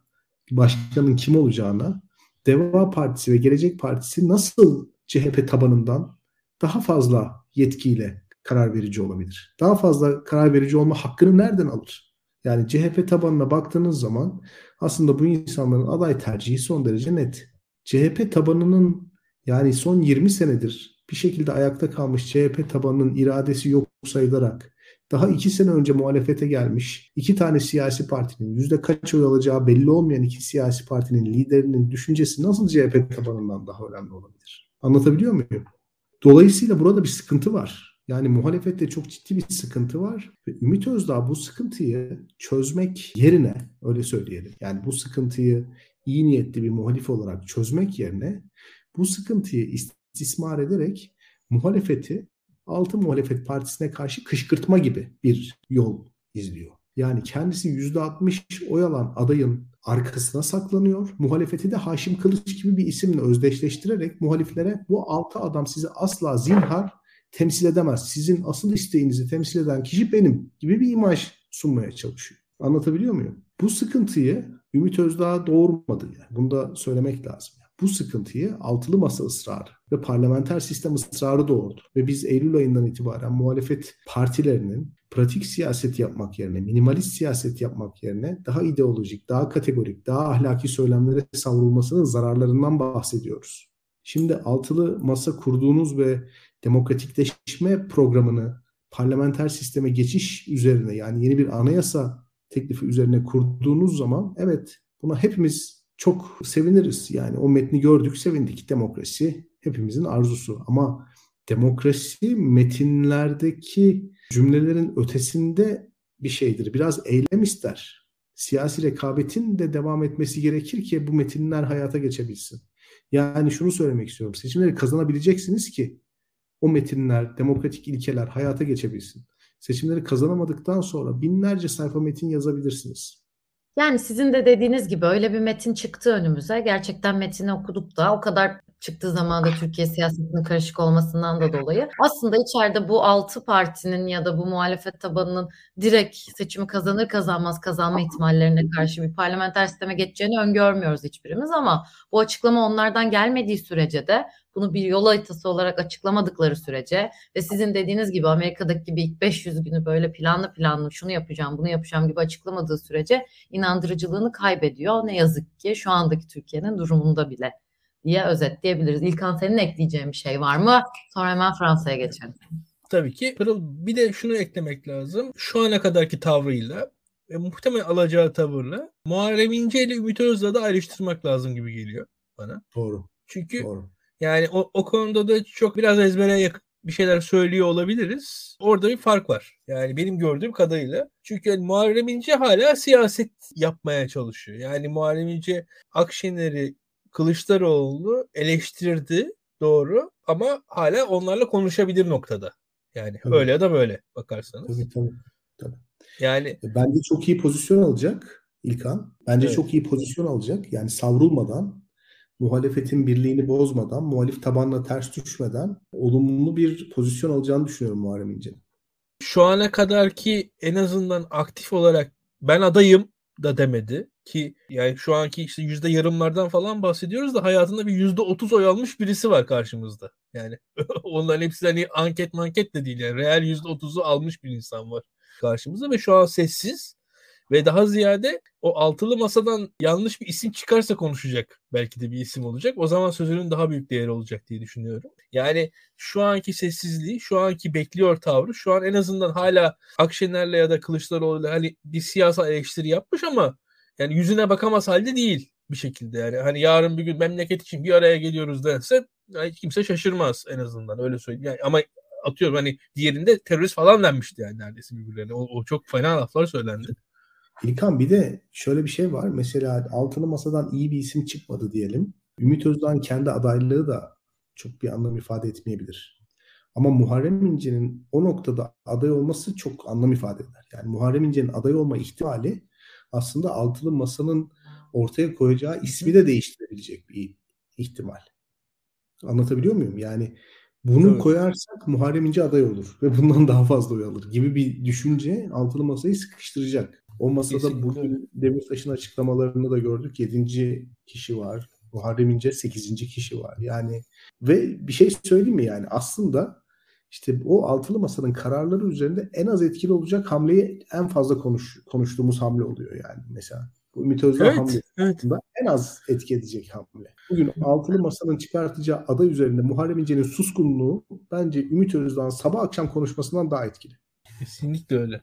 başkanın kim olacağına Deva Partisi ve Gelecek Partisi nasıl CHP tabanından daha fazla yetkiyle karar verici olabilir. Daha fazla karar verici olma hakkını nereden alır? Yani CHP tabanına baktığınız zaman aslında bu insanların aday tercihi son derece net. CHP tabanının yani son 20 senedir bir şekilde ayakta kalmış CHP tabanının iradesi yok sayılarak daha iki sene önce muhalefete gelmiş iki tane siyasi partinin yüzde kaç oy alacağı belli olmayan iki siyasi partinin liderinin düşüncesi nasıl CHP tabanından daha önemli olabilir? Anlatabiliyor muyum? Dolayısıyla burada bir sıkıntı var. Yani muhalefette çok ciddi bir sıkıntı var Ümit Özdağ bu sıkıntıyı çözmek yerine öyle söyleyelim. Yani bu sıkıntıyı iyi niyetli bir muhalif olarak çözmek yerine bu sıkıntıyı istismar ederek muhalefeti altı muhalefet partisine karşı kışkırtma gibi bir yol izliyor. Yani kendisi %60 oy alan adayın arkasına saklanıyor. Muhalefeti de Haşim Kılıç gibi bir isimle özdeşleştirerek muhaliflere bu altı adam sizi asla zinhar temsil edemez. Sizin asıl isteğinizi temsil eden kişi benim gibi bir imaj sunmaya çalışıyor. Anlatabiliyor muyum? Bu sıkıntıyı Ümit Özdağ doğurmadı. Yani. Bunu da söylemek lazım. Bu sıkıntıyı altılı masa ısrarı ve parlamenter sistem ısrarı doğurdu. Ve biz Eylül ayından itibaren muhalefet partilerinin pratik siyaset yapmak yerine, minimalist siyaset yapmak yerine daha ideolojik, daha kategorik, daha ahlaki söylemlere savrulmasının zararlarından bahsediyoruz. Şimdi altılı masa kurduğunuz ve demokratikleşme programını parlamenter sisteme geçiş üzerine yani yeni bir anayasa teklifi üzerine kurduğunuz zaman evet buna hepimiz çok seviniriz. Yani o metni gördük, sevindik. Demokrasi hepimizin arzusu. Ama demokrasi metinlerdeki cümlelerin ötesinde bir şeydir. Biraz eylem ister. Siyasi rekabetin de devam etmesi gerekir ki bu metinler hayata geçebilsin. Yani şunu söylemek istiyorum. Seçimleri kazanabileceksiniz ki o metinler, demokratik ilkeler hayata geçebilsin. Seçimleri kazanamadıktan sonra binlerce sayfa metin yazabilirsiniz. Yani sizin de dediğiniz gibi öyle bir metin çıktı önümüze. Gerçekten metini okuduk da o kadar çıktığı zaman da Türkiye siyasetinin karışık olmasından da dolayı aslında içeride bu altı partinin ya da bu muhalefet tabanının direkt seçimi kazanır kazanmaz kazanma ihtimallerine karşı bir parlamenter sisteme geçeceğini öngörmüyoruz hiçbirimiz ama bu açıklama onlardan gelmediği sürece de bunu bir yol haritası olarak açıklamadıkları sürece ve sizin dediğiniz gibi Amerika'daki gibi ilk 500 günü böyle planlı planlı şunu yapacağım bunu yapacağım gibi açıklamadığı sürece inandırıcılığını kaybediyor. Ne yazık ki şu andaki Türkiye'nin durumunda bile diye özetleyebiliriz. İlkan senin ekleyeceğin bir şey var mı? Sonra hemen Fransa'ya geçelim. Tabii ki. Pırıl bir de şunu eklemek lazım. Şu ana kadarki tavrıyla ve muhtemelen alacağı tavırla Muharrem İnce ile Ümit Özdağ'ı ayrıştırmak lazım gibi geliyor bana. Doğru. Çünkü Doğru. yani o, o konuda da çok biraz ezbere yakın bir şeyler söylüyor olabiliriz. Orada bir fark var. Yani benim gördüğüm kadarıyla. Çünkü yani Muharrem İnce hala siyaset yapmaya çalışıyor. Yani Muharrem İnce Akşener'i Kılıçdaroğlu eleştirdi doğru ama hala onlarla konuşabilir noktada. Yani tabii. öyle ya da böyle bakarsanız. Tabii tabii. tabii. Yani e, bence çok iyi pozisyon alacak İlkan. Bence evet. çok iyi pozisyon alacak. Yani savrulmadan, muhalefetin birliğini bozmadan, muhalif tabanla ters düşmeden olumlu bir pozisyon alacağını düşünüyorum Muharrem İnce'nin. Şu ana kadar ki en azından aktif olarak ben adayım da demedi ki yani şu anki işte yüzde yarımlardan falan bahsediyoruz da hayatında bir yüzde otuz oy almış birisi var karşımızda. Yani (laughs) onların hepsi hani anket manket de değil yani real yüzde otuzu almış bir insan var karşımızda ve şu an sessiz ve daha ziyade o altılı masadan yanlış bir isim çıkarsa konuşacak belki de bir isim olacak. O zaman sözünün daha büyük değeri olacak diye düşünüyorum. Yani şu anki sessizliği, şu anki bekliyor tavrı, şu an en azından hala Akşener'le ya da Kılıçdaroğlu'yla hani bir siyasal eleştiri yapmış ama yani yüzüne bakamaz halde değil bir şekilde yani. Hani yarın bir gün memleket için bir araya geliyoruz derse yani kimse şaşırmaz en azından öyle söyleyeyim. Yani ama atıyorum hani diğerinde terörist falan denmişti yani neredeyse birbirlerine. O, o çok fena laflar söylendi. İlkan bir de şöyle bir şey var. Mesela altılı masadan iyi bir isim çıkmadı diyelim. Ümit Özdağ'ın kendi adaylığı da çok bir anlam ifade etmeyebilir. Ama Muharrem İnce'nin o noktada aday olması çok anlam ifade eder. Yani Muharrem İnce'nin aday olma ihtimali aslında altılı masanın ortaya koyacağı ismi de değiştirebilecek bir ihtimal. Anlatabiliyor muyum? Yani bunu evet. koyarsak Muharrem İnce aday olur ve bundan daha fazla oy alır gibi bir düşünce altılı masayı sıkıştıracak. O masada Kesinlikle. bugün Demirtaş'ın açıklamalarını da gördük. Yedinci kişi var. Muharrem İnce sekizinci kişi var. Yani ve bir şey söyleyeyim mi yani aslında işte o altılı masanın kararları üzerinde en az etkili olacak hamleyi en fazla konuş, konuştuğumuz hamle oluyor yani mesela. Bu Ümit Özdağ evet, hamlesi evet. en az etki edecek hamle. Bugün altılı masanın çıkartacağı aday üzerinde Muharrem İnce'nin suskunluğu bence Ümit Özdağ'ın sabah akşam konuşmasından daha etkili. Kesinlikle öyle.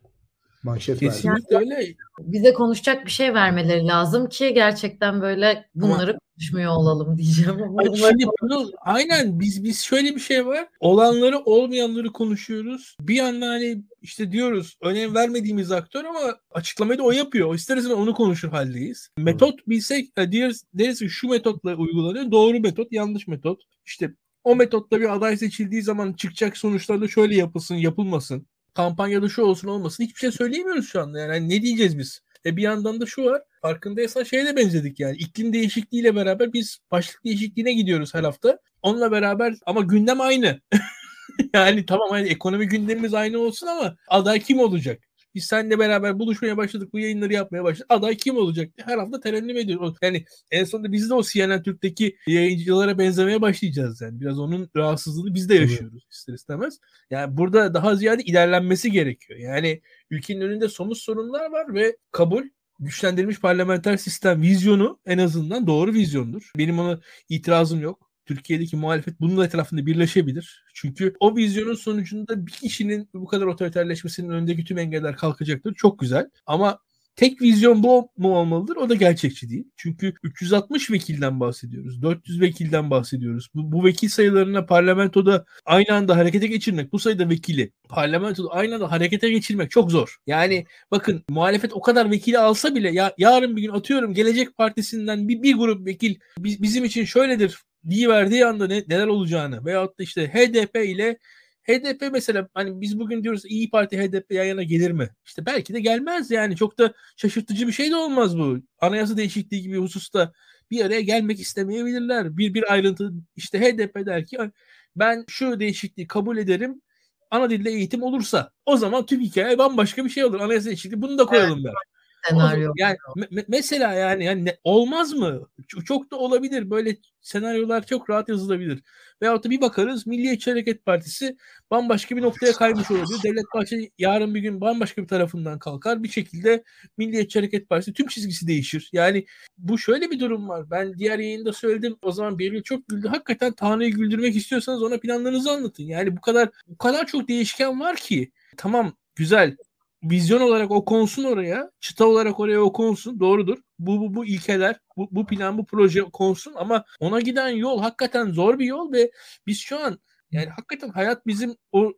Manşet Kesinlikle yani, öyle. Bize konuşacak bir şey vermeleri lazım ki gerçekten böyle bunları ama, konuşmuyor olalım diyeceğim. Ama şimdi bunu, aynen biz biz şöyle bir şey var. Olanları olmayanları konuşuyoruz. Bir yandan hani işte diyoruz önem vermediğimiz aktör ama açıklamayı da o yapıyor. O istersen onu konuşur haldeyiz. Metot bilsek e, deriz, deriz ki şu metotla uygulanıyor. Doğru metot, yanlış metot. İşte o metotla bir aday seçildiği zaman çıkacak sonuçlarda şöyle yapılsın, yapılmasın kampanyada şu olsun olmasın hiçbir şey söyleyemiyoruz şu anda. Yani, yani ne diyeceğiz biz? E bir yandan da şu var. Farkındaysan şeye de benzedik yani. İklim değişikliğiyle beraber biz başlık değişikliğine gidiyoruz her hafta. Onunla beraber ama gündem aynı. (laughs) yani tamam hani ekonomi gündemimiz aynı olsun ama aday kim olacak? Biz seninle beraber buluşmaya başladık. Bu yayınları yapmaya başladık. Aday kim olacak? Her hafta terennüm ediyoruz. Yani en sonunda biz de o CNN Türk'teki yayıncılara benzemeye başlayacağız yani. Biraz onun rahatsızlığını biz de yaşıyoruz ister istemez. Yani burada daha ziyade ilerlenmesi gerekiyor. Yani ülkenin önünde somut sorunlar var ve kabul güçlendirilmiş parlamenter sistem vizyonu en azından doğru vizyondur. Benim ona itirazım yok. Türkiye'deki muhalefet bunun etrafında birleşebilir. Çünkü o vizyonun sonucunda bir kişinin bu kadar otoriterleşmesinin önündeki tüm engeller kalkacaktır. Çok güzel. Ama tek vizyon bu mu olmalıdır? O da gerçekçi değil. Çünkü 360 vekilden bahsediyoruz. 400 vekilden bahsediyoruz. Bu, bu vekil sayılarına parlamentoda aynı anda harekete geçirmek, bu sayıda vekili parlamentoda aynı anda harekete geçirmek çok zor. Yani bakın muhalefet o kadar vekili alsa bile ya yarın bir gün atıyorum Gelecek Partisi'nden bir, bir grup vekil bizim için şöyledir verdiği anda ne, neler olacağını veyahut da işte HDP ile HDP mesela hani biz bugün diyoruz İyi Parti HDP yan yana gelir mi? İşte belki de gelmez yani çok da şaşırtıcı bir şey de olmaz bu. Anayasa değişikliği gibi hususta bir araya gelmek istemeyebilirler. Bir bir ayrıntı işte HDP der ki ben şu değişikliği kabul ederim ana dilde eğitim olursa o zaman tüm hikaye bambaşka bir şey olur. Anayasa değişikliği bunu da koyalım evet. der senaryo. Yani me- mesela yani yani olmaz mı? Çok da olabilir. Böyle senaryolar çok rahat yazılabilir. Veyahut da bir bakarız Milliyetçi Hareket Partisi bambaşka bir noktaya kaymış olabilir. Devlet Bahçeli yarın bir gün bambaşka bir tarafından kalkar. Bir şekilde Milliyetçi Hareket Partisi tüm çizgisi değişir. Yani bu şöyle bir durum var. Ben diğer yayında söyledim. O zaman Beril çok güldü. Hakikaten Tanrı'yı güldürmek istiyorsanız ona planlarınızı anlatın. Yani bu kadar bu kadar çok değişken var ki. Tamam güzel vizyon olarak o konsun oraya, çıta olarak oraya o konsun. Doğrudur. Bu bu, bu ilkeler, bu, bu plan, bu proje konsun ama ona giden yol hakikaten zor bir yol ve biz şu an yani hakikaten hayat bizim o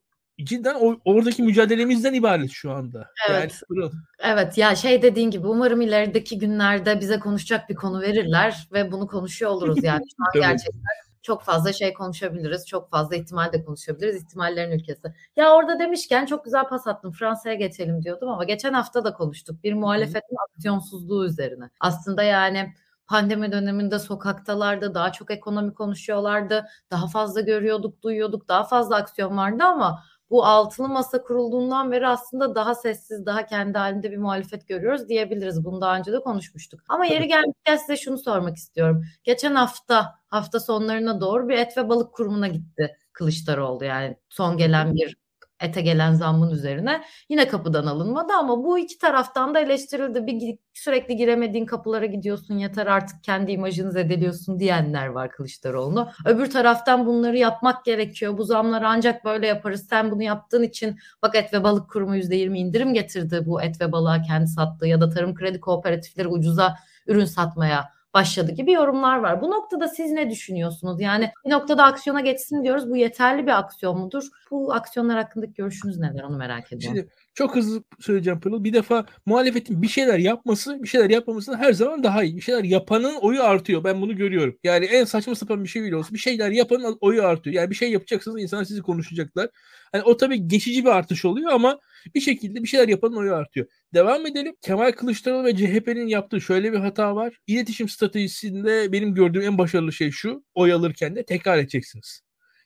cidden o, oradaki mücadelemizden ibaret şu anda. Evet. Yani, evet ya şey dediğin gibi umarım ilerideki günlerde bize konuşacak bir konu verirler ve bunu konuşuyor oluruz yani. Şu an gerçekten çok fazla şey konuşabiliriz. Çok fazla ihtimal de konuşabiliriz. İhtimallerin ülkesi. Ya orada demişken çok güzel pas attım. Fransa'ya geçelim diyordum ama geçen hafta da konuştuk. Bir muhalefetin aksiyonsuzluğu üzerine. Aslında yani pandemi döneminde sokaktalardı, daha çok ekonomi konuşuyorlardı, daha fazla görüyorduk, duyuyorduk, daha fazla aksiyon vardı ama bu altılı masa kurulduğundan beri aslında daha sessiz, daha kendi halinde bir muhalefet görüyoruz diyebiliriz. Bunu daha önce de konuşmuştuk. Ama yeri gelmişken size şunu sormak istiyorum. Geçen hafta, hafta sonlarına doğru bir et ve balık kurumuna gitti Kılıçdaroğlu. Yani son gelen bir ete gelen zammın üzerine yine kapıdan alınmadı ama bu iki taraftan da eleştirildi. Bir sürekli giremediğin kapılara gidiyorsun yeter artık kendi imajını zedeliyorsun diyenler var Kılıçdaroğlu. Öbür taraftan bunları yapmak gerekiyor. Bu zamları ancak böyle yaparız. Sen bunu yaptığın için bak et ve balık kurumu %20 indirim getirdi bu et ve balığa kendi sattığı ya da tarım kredi kooperatifleri ucuza ürün satmaya başladı gibi yorumlar var. Bu noktada siz ne düşünüyorsunuz? Yani bir noktada aksiyona geçsin diyoruz. Bu yeterli bir aksiyon mudur? Bu aksiyonlar hakkındaki görüşünüz neler? Onu merak ediyorum. Şimdi çok hızlı söyleyeceğim Pırıl. Bir defa muhalefetin bir şeyler yapması, bir şeyler yapmaması her zaman daha iyi. Bir şeyler yapanın oyu artıyor. Ben bunu görüyorum. Yani en saçma sapan bir şey bile olsa bir şeyler yapanın oyu artıyor. Yani bir şey yapacaksınız insanlar sizi konuşacaklar. Yani o tabii geçici bir artış oluyor ama bir şekilde bir şeyler yapanın oyu artıyor. Devam edelim. Kemal Kılıçdaroğlu ve CHP'nin yaptığı şöyle bir hata var. İletişim stratejisinde benim gördüğüm en başarılı şey şu. Oy alırken de tekrar edeceksiniz.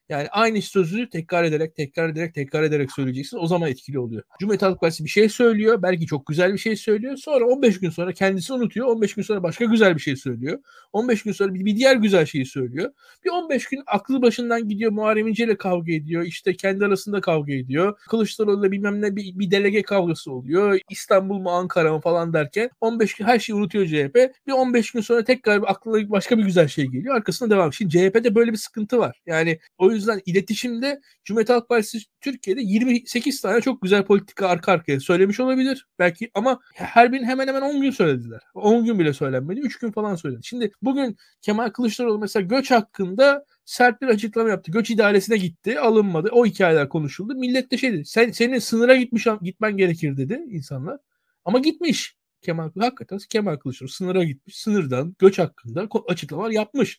Yani aynı sözü tekrar ederek, tekrar ederek, tekrar ederek söyleyeceksin. O zaman etkili oluyor. Cumhuriyet Halk Partisi bir şey söylüyor. Belki çok güzel bir şey söylüyor. Sonra 15 gün sonra kendisi unutuyor. 15 gün sonra başka güzel bir şey söylüyor. 15 gün sonra bir, bir diğer güzel şeyi söylüyor. Bir 15 gün aklı başından gidiyor. Muharrem İnce ile kavga ediyor. İşte kendi arasında kavga ediyor. Kılıçdaroğlu'yla bilmem ne bir, bir delege kavgası oluyor. İstanbul mu Ankara mı falan derken 15 gün her şeyi unutuyor CHP. Bir 15 gün sonra tekrar aklına başka bir güzel şey geliyor. Arkasına devam. Şimdi CHP'de böyle bir sıkıntı var. Yani o yüzden iletişimde Cumhuriyet Halk Partisi Türkiye'de 28 tane çok güzel politika arka arkaya söylemiş olabilir. Belki ama her birini hemen hemen 10 gün söylediler. 10 gün bile söylenmedi. 3 gün falan söyledi. Şimdi bugün Kemal Kılıçdaroğlu mesela göç hakkında sert bir açıklama yaptı. Göç idaresine gitti, alınmadı. O hikayeler konuşuldu. Millet de şey dedi. Sen, senin sınıra gitmiş gitmen gerekir dedi insanlar. Ama gitmiş. Kemal hakikaten Kemal Kılıçdaroğlu sınıra gitmiş. Sınırdan göç hakkında açıklamalar yapmış.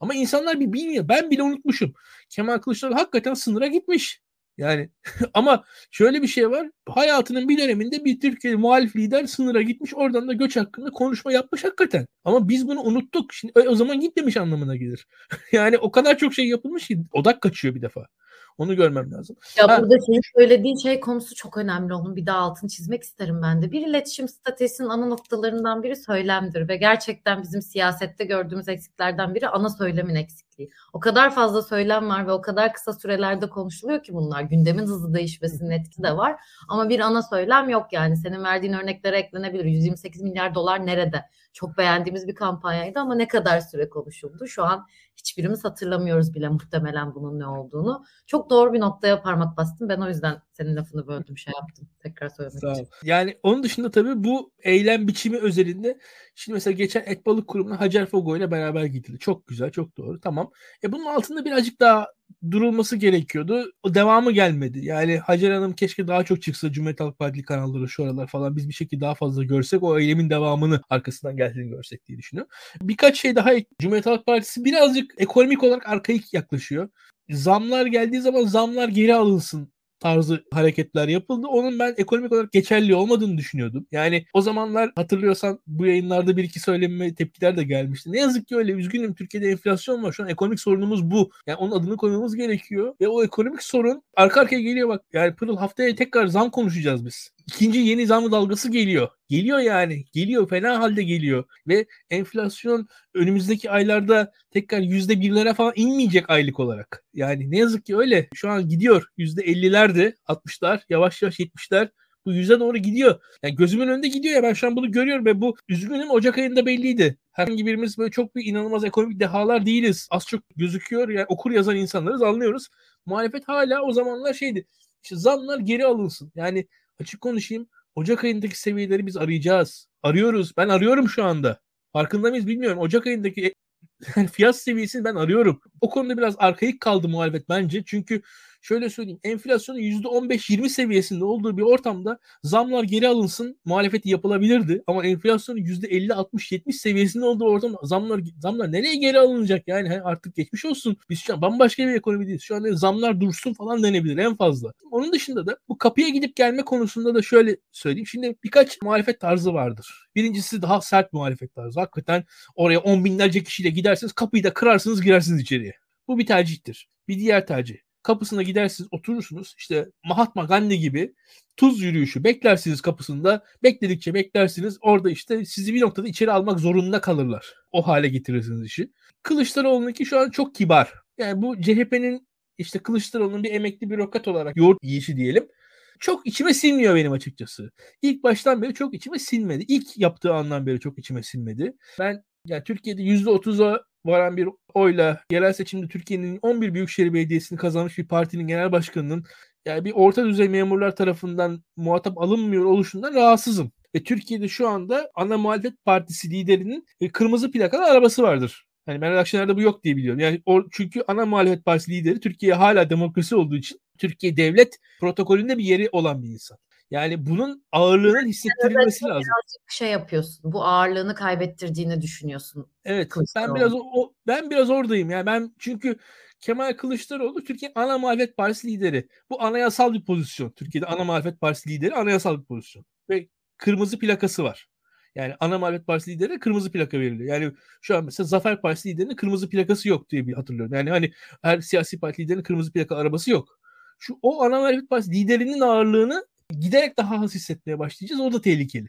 Ama insanlar bir bilmiyor. Ben bile unutmuşum. Kemal Kılıçdaroğlu hakikaten sınıra gitmiş. Yani (laughs) ama şöyle bir şey var. Hayatının bir döneminde bir Türkiye muhalif lider sınıra gitmiş. Oradan da göç hakkında konuşma yapmış hakikaten. Ama biz bunu unuttuk. Şimdi o zaman gitmemiş anlamına gelir. (laughs) yani o kadar çok şey yapılmış ki odak kaçıyor bir defa. Onu görmem lazım. Ya ha. burada senin söylediğin şey konusu çok önemli. Onun bir daha altını çizmek isterim ben de. Bir iletişim stratejisinin ana noktalarından biri söylemdir ve gerçekten bizim siyasette gördüğümüz eksiklerden biri ana söylemin eksikliği. O kadar fazla söylem var ve o kadar kısa sürelerde konuşuluyor ki bunlar. Gündemin hızlı değişmesinin etkisi de var. Ama bir ana söylem yok yani. Senin verdiğin örneklere eklenebilir. 128 milyar dolar nerede? Çok beğendiğimiz bir kampanyaydı ama ne kadar süre konuşuldu? Şu an hiçbirimiz hatırlamıyoruz bile muhtemelen bunun ne olduğunu. Çok doğru bir noktaya parmak bastım. Ben o yüzden senin lafını böldüm şey yaptım. Tekrar söylemek Sağ için. Yani onun dışında tabii bu eylem biçimi özelinde şimdi mesela geçen et balık kurumuna Hacer Fogo ile beraber gidildi. Çok güzel, çok doğru. Tamam. E bunun altında birazcık daha durulması gerekiyordu. O devamı gelmedi. Yani Hacer Hanım keşke daha çok çıksa Cumhuriyet Halk Partili kanalları şu aralar falan biz bir şekilde daha fazla görsek o eylemin devamını arkasından geldiğini görsek diye düşünüyorum. Birkaç şey daha Cumhuriyet Halk Partisi birazcık ekonomik olarak arkaik yaklaşıyor. Zamlar geldiği zaman zamlar geri alınsın tarzı hareketler yapıldı. Onun ben ekonomik olarak geçerli olmadığını düşünüyordum. Yani o zamanlar hatırlıyorsan bu yayınlarda bir iki söyleme tepkiler de gelmişti. Ne yazık ki öyle. Üzgünüm Türkiye'de enflasyon var. Şu an ekonomik sorunumuz bu. Yani onun adını koymamız gerekiyor. Ve o ekonomik sorun arka arkaya geliyor bak. Yani Pırıl haftaya tekrar zam konuşacağız biz. İkinci yeni zam dalgası geliyor. Geliyor yani. Geliyor. Fena halde geliyor. Ve enflasyon önümüzdeki aylarda tekrar yüzde birlere falan inmeyecek aylık olarak. Yani ne yazık ki öyle. Şu an gidiyor. Yüzde ellilerdi. 60'lar. Yavaş yavaş 70'ler. Bu yüze doğru gidiyor. Yani gözümün önünde gidiyor ya ben şu an bunu görüyorum ve bu üzgünüm Ocak ayında belliydi. Herhangi birimiz böyle çok bir inanılmaz ekonomik dehalar değiliz. Az çok gözüküyor. Yani okur yazan insanlarız anlıyoruz. Muhalefet hala o zamanlar şeydi. İşte zamlar geri alınsın. Yani açık konuşayım. Ocak ayındaki seviyeleri biz arayacağız. Arıyoruz. Ben arıyorum şu anda. Farkında mıyız bilmiyorum. Ocak ayındaki (laughs) fiyat seviyesini ben arıyorum. O konuda biraz arkaik kaldı muhalefet bence. Çünkü şöyle söyleyeyim enflasyonun %15-20 seviyesinde olduğu bir ortamda zamlar geri alınsın muhalefeti yapılabilirdi. Ama enflasyonun %50-60-70 seviyesinde olduğu ortamda zamlar zamlar nereye geri alınacak? Yani artık geçmiş olsun. Biz şu an bambaşka bir ekonomideyiz. Şu an zamlar dursun falan denebilir en fazla. Onun dışında da bu kapıya gidip gelme konusunda da şöyle söyleyeyim. Şimdi birkaç muhalefet tarzı vardır. Birincisi daha sert muhalefet tarzı. Hakikaten oraya on binlerce kişiyle gidersiniz kapıyı da kırarsınız girersiniz içeriye. Bu bir tercihtir. Bir diğer tercih kapısına gidersiniz oturursunuz işte Mahatma Gandhi gibi tuz yürüyüşü beklersiniz kapısında bekledikçe beklersiniz orada işte sizi bir noktada içeri almak zorunda kalırlar. O hale getirirsiniz işi. Kılıçdaroğlu'nunki şu an çok kibar. Yani bu CHP'nin işte Kılıçdaroğlu'nun bir emekli bürokrat olarak yoğurt yiyişi diyelim. Çok içime sinmiyor benim açıkçası. İlk baştan beri çok içime sinmedi. İlk yaptığı andan beri çok içime sinmedi. Ben yani Türkiye'de %30'a varan bir oyla yerel seçimde Türkiye'nin 11 büyükşehir belediyesini kazanmış bir partinin genel başkanının yani bir orta düzey memurlar tarafından muhatap alınmıyor oluşundan rahatsızım. Ve Türkiye'de şu anda ana muhalefet partisi liderinin e, kırmızı plakalı arabası vardır. Hani Meral Akşener'de bu yok diye biliyorum. Yani o, çünkü ana muhalefet partisi lideri Türkiye hala demokrasi olduğu için Türkiye devlet protokolünde bir yeri olan bir insan. Yani bunun ağırlığının hissettirilmesi lazım. Birazcık şey yapıyorsun. Bu ağırlığını kaybettirdiğini düşünüyorsun. Evet. Ben biraz o, ben biraz oradayım. Yani ben çünkü Kemal Kılıçdaroğlu Türkiye ana muhalefet partisi lideri. Bu anayasal bir pozisyon. Türkiye'de ana muhalefet partisi lideri anayasal bir pozisyon. Ve kırmızı plakası var. Yani ana muhalefet partisi lideri kırmızı plaka veriliyor. Yani şu an mesela Zafer Partisi liderinin kırmızı plakası yok diye bir hatırlıyorum. Yani hani her siyasi parti liderinin kırmızı plaka arabası yok. Şu o ana muhalefet partisi liderinin ağırlığını giderek daha az hissetmeye başlayacağız. O da tehlikeli.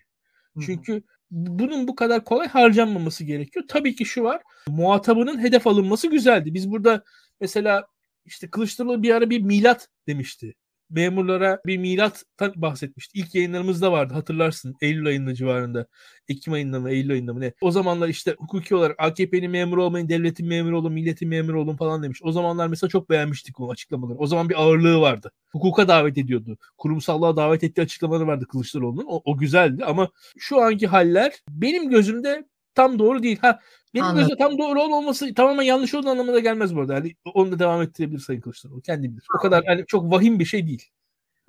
Çünkü bunun bu kadar kolay harcanmaması gerekiyor. Tabii ki şu var. Muhatabının hedef alınması güzeldi. Biz burada mesela işte Kılıçdaroğlu bir ara bir milat demişti. Memurlara bir milattan bahsetmişti. İlk yayınlarımızda vardı hatırlarsın. Eylül ayında civarında. Ekim ayında mı Eylül ayında mı ne? O zamanlar işte hukuki olarak AKP'nin memuru olmayın, devletin memuru olun, milletin memuru olun falan demiş. O zamanlar mesela çok beğenmiştik o açıklamaları. O zaman bir ağırlığı vardı. Hukuka davet ediyordu. Kurumsallığa davet ettiği açıklamaları vardı Kılıçdaroğlu'nun. O, o güzeldi ama şu anki haller benim gözümde tam doğru değil. Ha benim Anladım. gözümde tam doğru olmaması tamamen yanlış olduğu anlamına gelmez bu arada. Yani onu da devam ettirebilir Sayın Kılıçdaroğlu. Kendi bilir. O kadar yani çok vahim bir şey değil.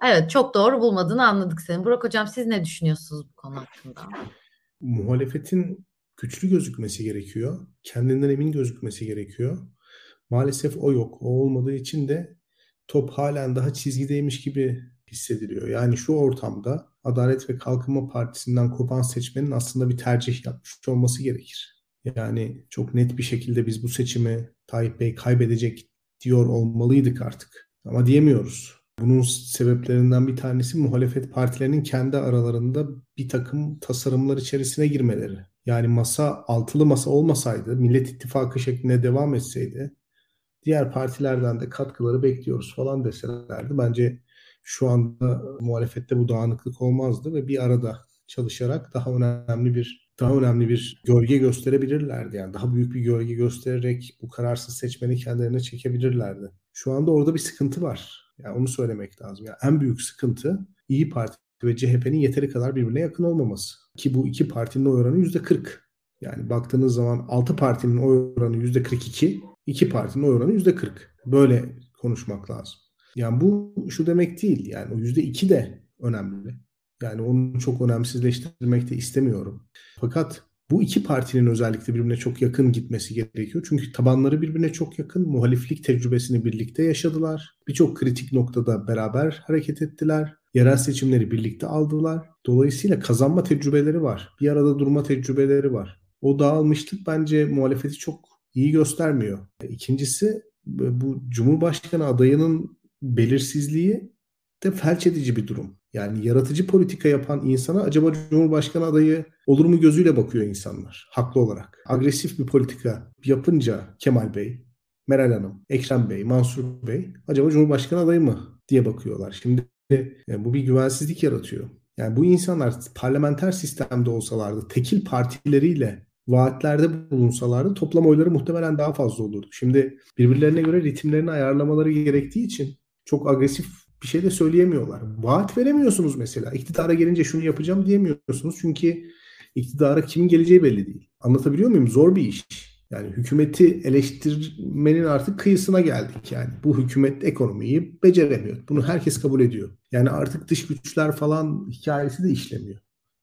Evet çok doğru bulmadığını anladık senin. Burak Hocam siz ne düşünüyorsunuz bu konu hakkında? Muhalefetin güçlü gözükmesi gerekiyor. Kendinden emin gözükmesi gerekiyor. Maalesef o yok. O olmadığı için de top halen daha çizgideymiş gibi hissediliyor. Yani şu ortamda Adalet ve Kalkınma Partisi'nden kopan seçmenin aslında bir tercih yapmış olması gerekir. Yani çok net bir şekilde biz bu seçimi Tayyip Bey kaybedecek diyor olmalıydık artık. Ama diyemiyoruz. Bunun sebeplerinden bir tanesi muhalefet partilerinin kendi aralarında bir takım tasarımlar içerisine girmeleri. Yani masa altılı masa olmasaydı, Millet İttifakı şeklinde devam etseydi diğer partilerden de katkıları bekliyoruz falan deselerdi. Bence şu anda muhalefette bu dağınıklık olmazdı ve bir arada çalışarak daha önemli bir daha önemli bir gölge gösterebilirlerdi. Yani daha büyük bir gölge göstererek bu kararsız seçmeni kendilerine çekebilirlerdi. Şu anda orada bir sıkıntı var. Yani onu söylemek lazım. Yani en büyük sıkıntı İyi Parti ve CHP'nin yeteri kadar birbirine yakın olmaması. Ki bu iki partinin oy oranı %40. Yani baktığınız zaman 6 partinin oy oranı %42, 2 partinin oy oranı %40. Böyle konuşmak lazım. Yani bu şu demek değil. Yani o %2 de önemli. Yani onu çok önemsizleştirmek de istemiyorum. Fakat bu iki partinin özellikle birbirine çok yakın gitmesi gerekiyor. Çünkü tabanları birbirine çok yakın. Muhaliflik tecrübesini birlikte yaşadılar. Birçok kritik noktada beraber hareket ettiler. Yerel seçimleri birlikte aldılar. Dolayısıyla kazanma tecrübeleri var. Bir arada durma tecrübeleri var. O dağılmışlık bence muhalefeti çok iyi göstermiyor. İkincisi bu Cumhurbaşkanı adayının belirsizliği de felç edici bir durum. Yani yaratıcı politika yapan insana acaba Cumhurbaşkanı adayı olur mu gözüyle bakıyor insanlar haklı olarak. Agresif bir politika yapınca Kemal Bey, Meral Hanım, Ekrem Bey, Mansur Bey acaba Cumhurbaşkanı adayı mı diye bakıyorlar. Şimdi e, bu bir güvensizlik yaratıyor. Yani bu insanlar parlamenter sistemde olsalardı, tekil partileriyle vaatlerde bulunsalardı toplam oyları muhtemelen daha fazla olurdu. Şimdi birbirlerine göre ritimlerini ayarlamaları gerektiği için çok agresif bir şey de söyleyemiyorlar. Vaat veremiyorsunuz mesela. İktidara gelince şunu yapacağım diyemiyorsunuz. Çünkü iktidara kimin geleceği belli değil. Anlatabiliyor muyum? Zor bir iş. Yani hükümeti eleştirmenin artık kıyısına geldik yani. Bu hükümet ekonomiyi beceremiyor. Bunu herkes kabul ediyor. Yani artık dış güçler falan hikayesi de işlemiyor.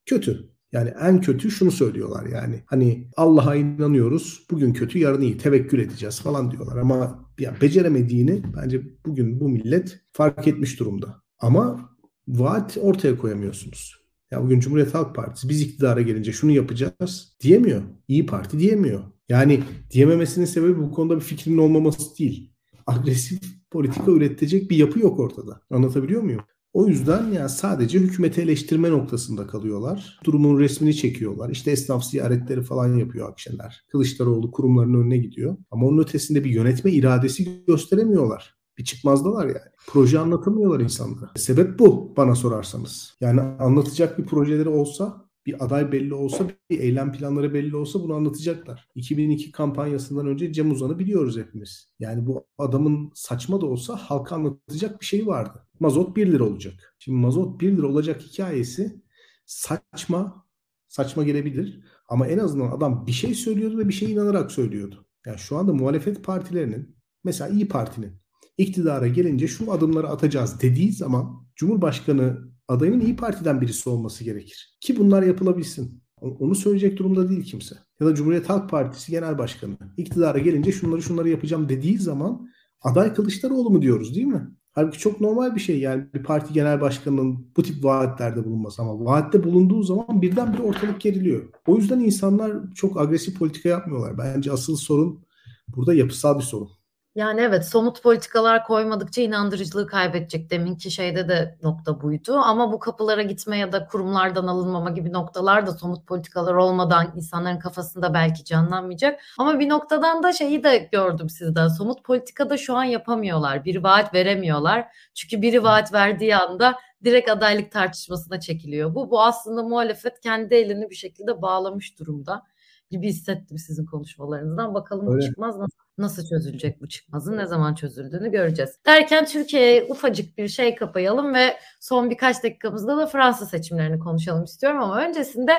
Kötü. Yani en kötü şunu söylüyorlar yani. Hani Allah'a inanıyoruz. Bugün kötü yarın iyi tevekkül edeceğiz falan diyorlar. Ama ya beceremediğini bence bugün bu millet fark etmiş durumda. Ama vaat ortaya koyamıyorsunuz. Ya bugün Cumhuriyet Halk Partisi biz iktidara gelince şunu yapacağız diyemiyor. İyi Parti diyemiyor. Yani diyememesinin sebebi bu konuda bir fikrinin olmaması değil. Agresif politika üretecek bir yapı yok ortada. Anlatabiliyor muyum? O yüzden yani sadece hükümeti eleştirme noktasında kalıyorlar. Durumun resmini çekiyorlar. İşte esnaf ziyaretleri falan yapıyor Akşener. Kılıçdaroğlu kurumların önüne gidiyor. Ama onun ötesinde bir yönetme iradesi gösteremiyorlar. Bir çıkmazdalar yani. Proje anlatamıyorlar insanlara. Sebep bu bana sorarsanız. Yani anlatacak bir projeleri olsa bir aday belli olsa, bir eylem planları belli olsa bunu anlatacaklar. 2002 kampanyasından önce Cem Uzan'ı biliyoruz hepimiz. Yani bu adamın saçma da olsa halka anlatacak bir şey vardı. Mazot 1 lira olacak. Şimdi mazot 1 lira olacak hikayesi saçma, saçma gelebilir. Ama en azından adam bir şey söylüyordu ve bir şey inanarak söylüyordu. Yani şu anda muhalefet partilerinin, mesela İyi Parti'nin iktidara gelince şu adımları atacağız dediği zaman Cumhurbaşkanı adayının İyi Parti'den birisi olması gerekir. Ki bunlar yapılabilsin. Onu söyleyecek durumda değil kimse. Ya da Cumhuriyet Halk Partisi Genel Başkanı iktidara gelince şunları şunları yapacağım dediği zaman aday Kılıçdaroğlu mu diyoruz değil mi? Halbuki çok normal bir şey yani bir parti genel başkanının bu tip vaatlerde bulunması ama vaatte bulunduğu zaman birdenbire ortalık geriliyor. O yüzden insanlar çok agresif politika yapmıyorlar. Bence asıl sorun burada yapısal bir sorun. Yani evet somut politikalar koymadıkça inandırıcılığı kaybedecek. Deminki şeyde de nokta buydu. Ama bu kapılara gitme ya da kurumlardan alınmama gibi noktalar da somut politikalar olmadan insanların kafasında belki canlanmayacak. Ama bir noktadan da şeyi de gördüm sizden. Somut politikada şu an yapamıyorlar. Bir vaat veremiyorlar. Çünkü biri vaat verdiği anda direkt adaylık tartışmasına çekiliyor. Bu bu aslında muhalefet kendi elini bir şekilde bağlamış durumda gibi hissettim sizin konuşmalarınızdan. Bakalım Öyle. çıkmaz nasıl, nasıl çözülecek bu çıkmazın ne zaman çözüldüğünü göreceğiz. Derken Türkiye'ye ufacık bir şey kapayalım ve son birkaç dakikamızda da Fransa seçimlerini konuşalım istiyorum ama öncesinde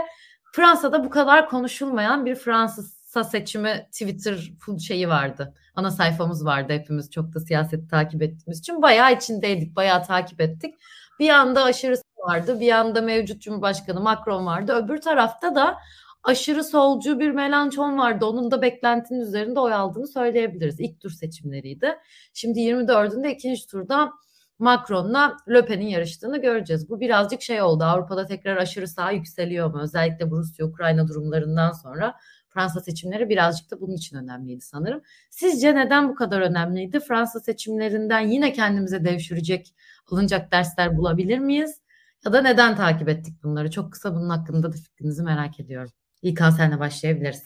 Fransa'da bu kadar konuşulmayan bir Fransa seçimi Twitter full şeyi vardı. Ana sayfamız vardı hepimiz çok da siyaseti takip ettiğimiz için bayağı içindeydik, bayağı takip ettik. Bir anda aşırı vardı, bir anda mevcut Cumhurbaşkanı Macron vardı. Öbür tarafta da aşırı solcu bir Melanchon vardı. Onun da beklentinin üzerinde oy aldığını söyleyebiliriz. İlk tur seçimleriydi. Şimdi 24'ünde ikinci turda Macron'la Le yarıştığını göreceğiz. Bu birazcık şey oldu. Avrupa'da tekrar aşırı sağ yükseliyor mu? Özellikle bu Rusya-Ukrayna durumlarından sonra Fransa seçimleri birazcık da bunun için önemliydi sanırım. Sizce neden bu kadar önemliydi? Fransa seçimlerinden yine kendimize devşirecek, alınacak dersler bulabilir miyiz? Ya da neden takip ettik bunları? Çok kısa bunun hakkında da fikrinizi merak ediyorum. İlkan senle başlayabiliriz.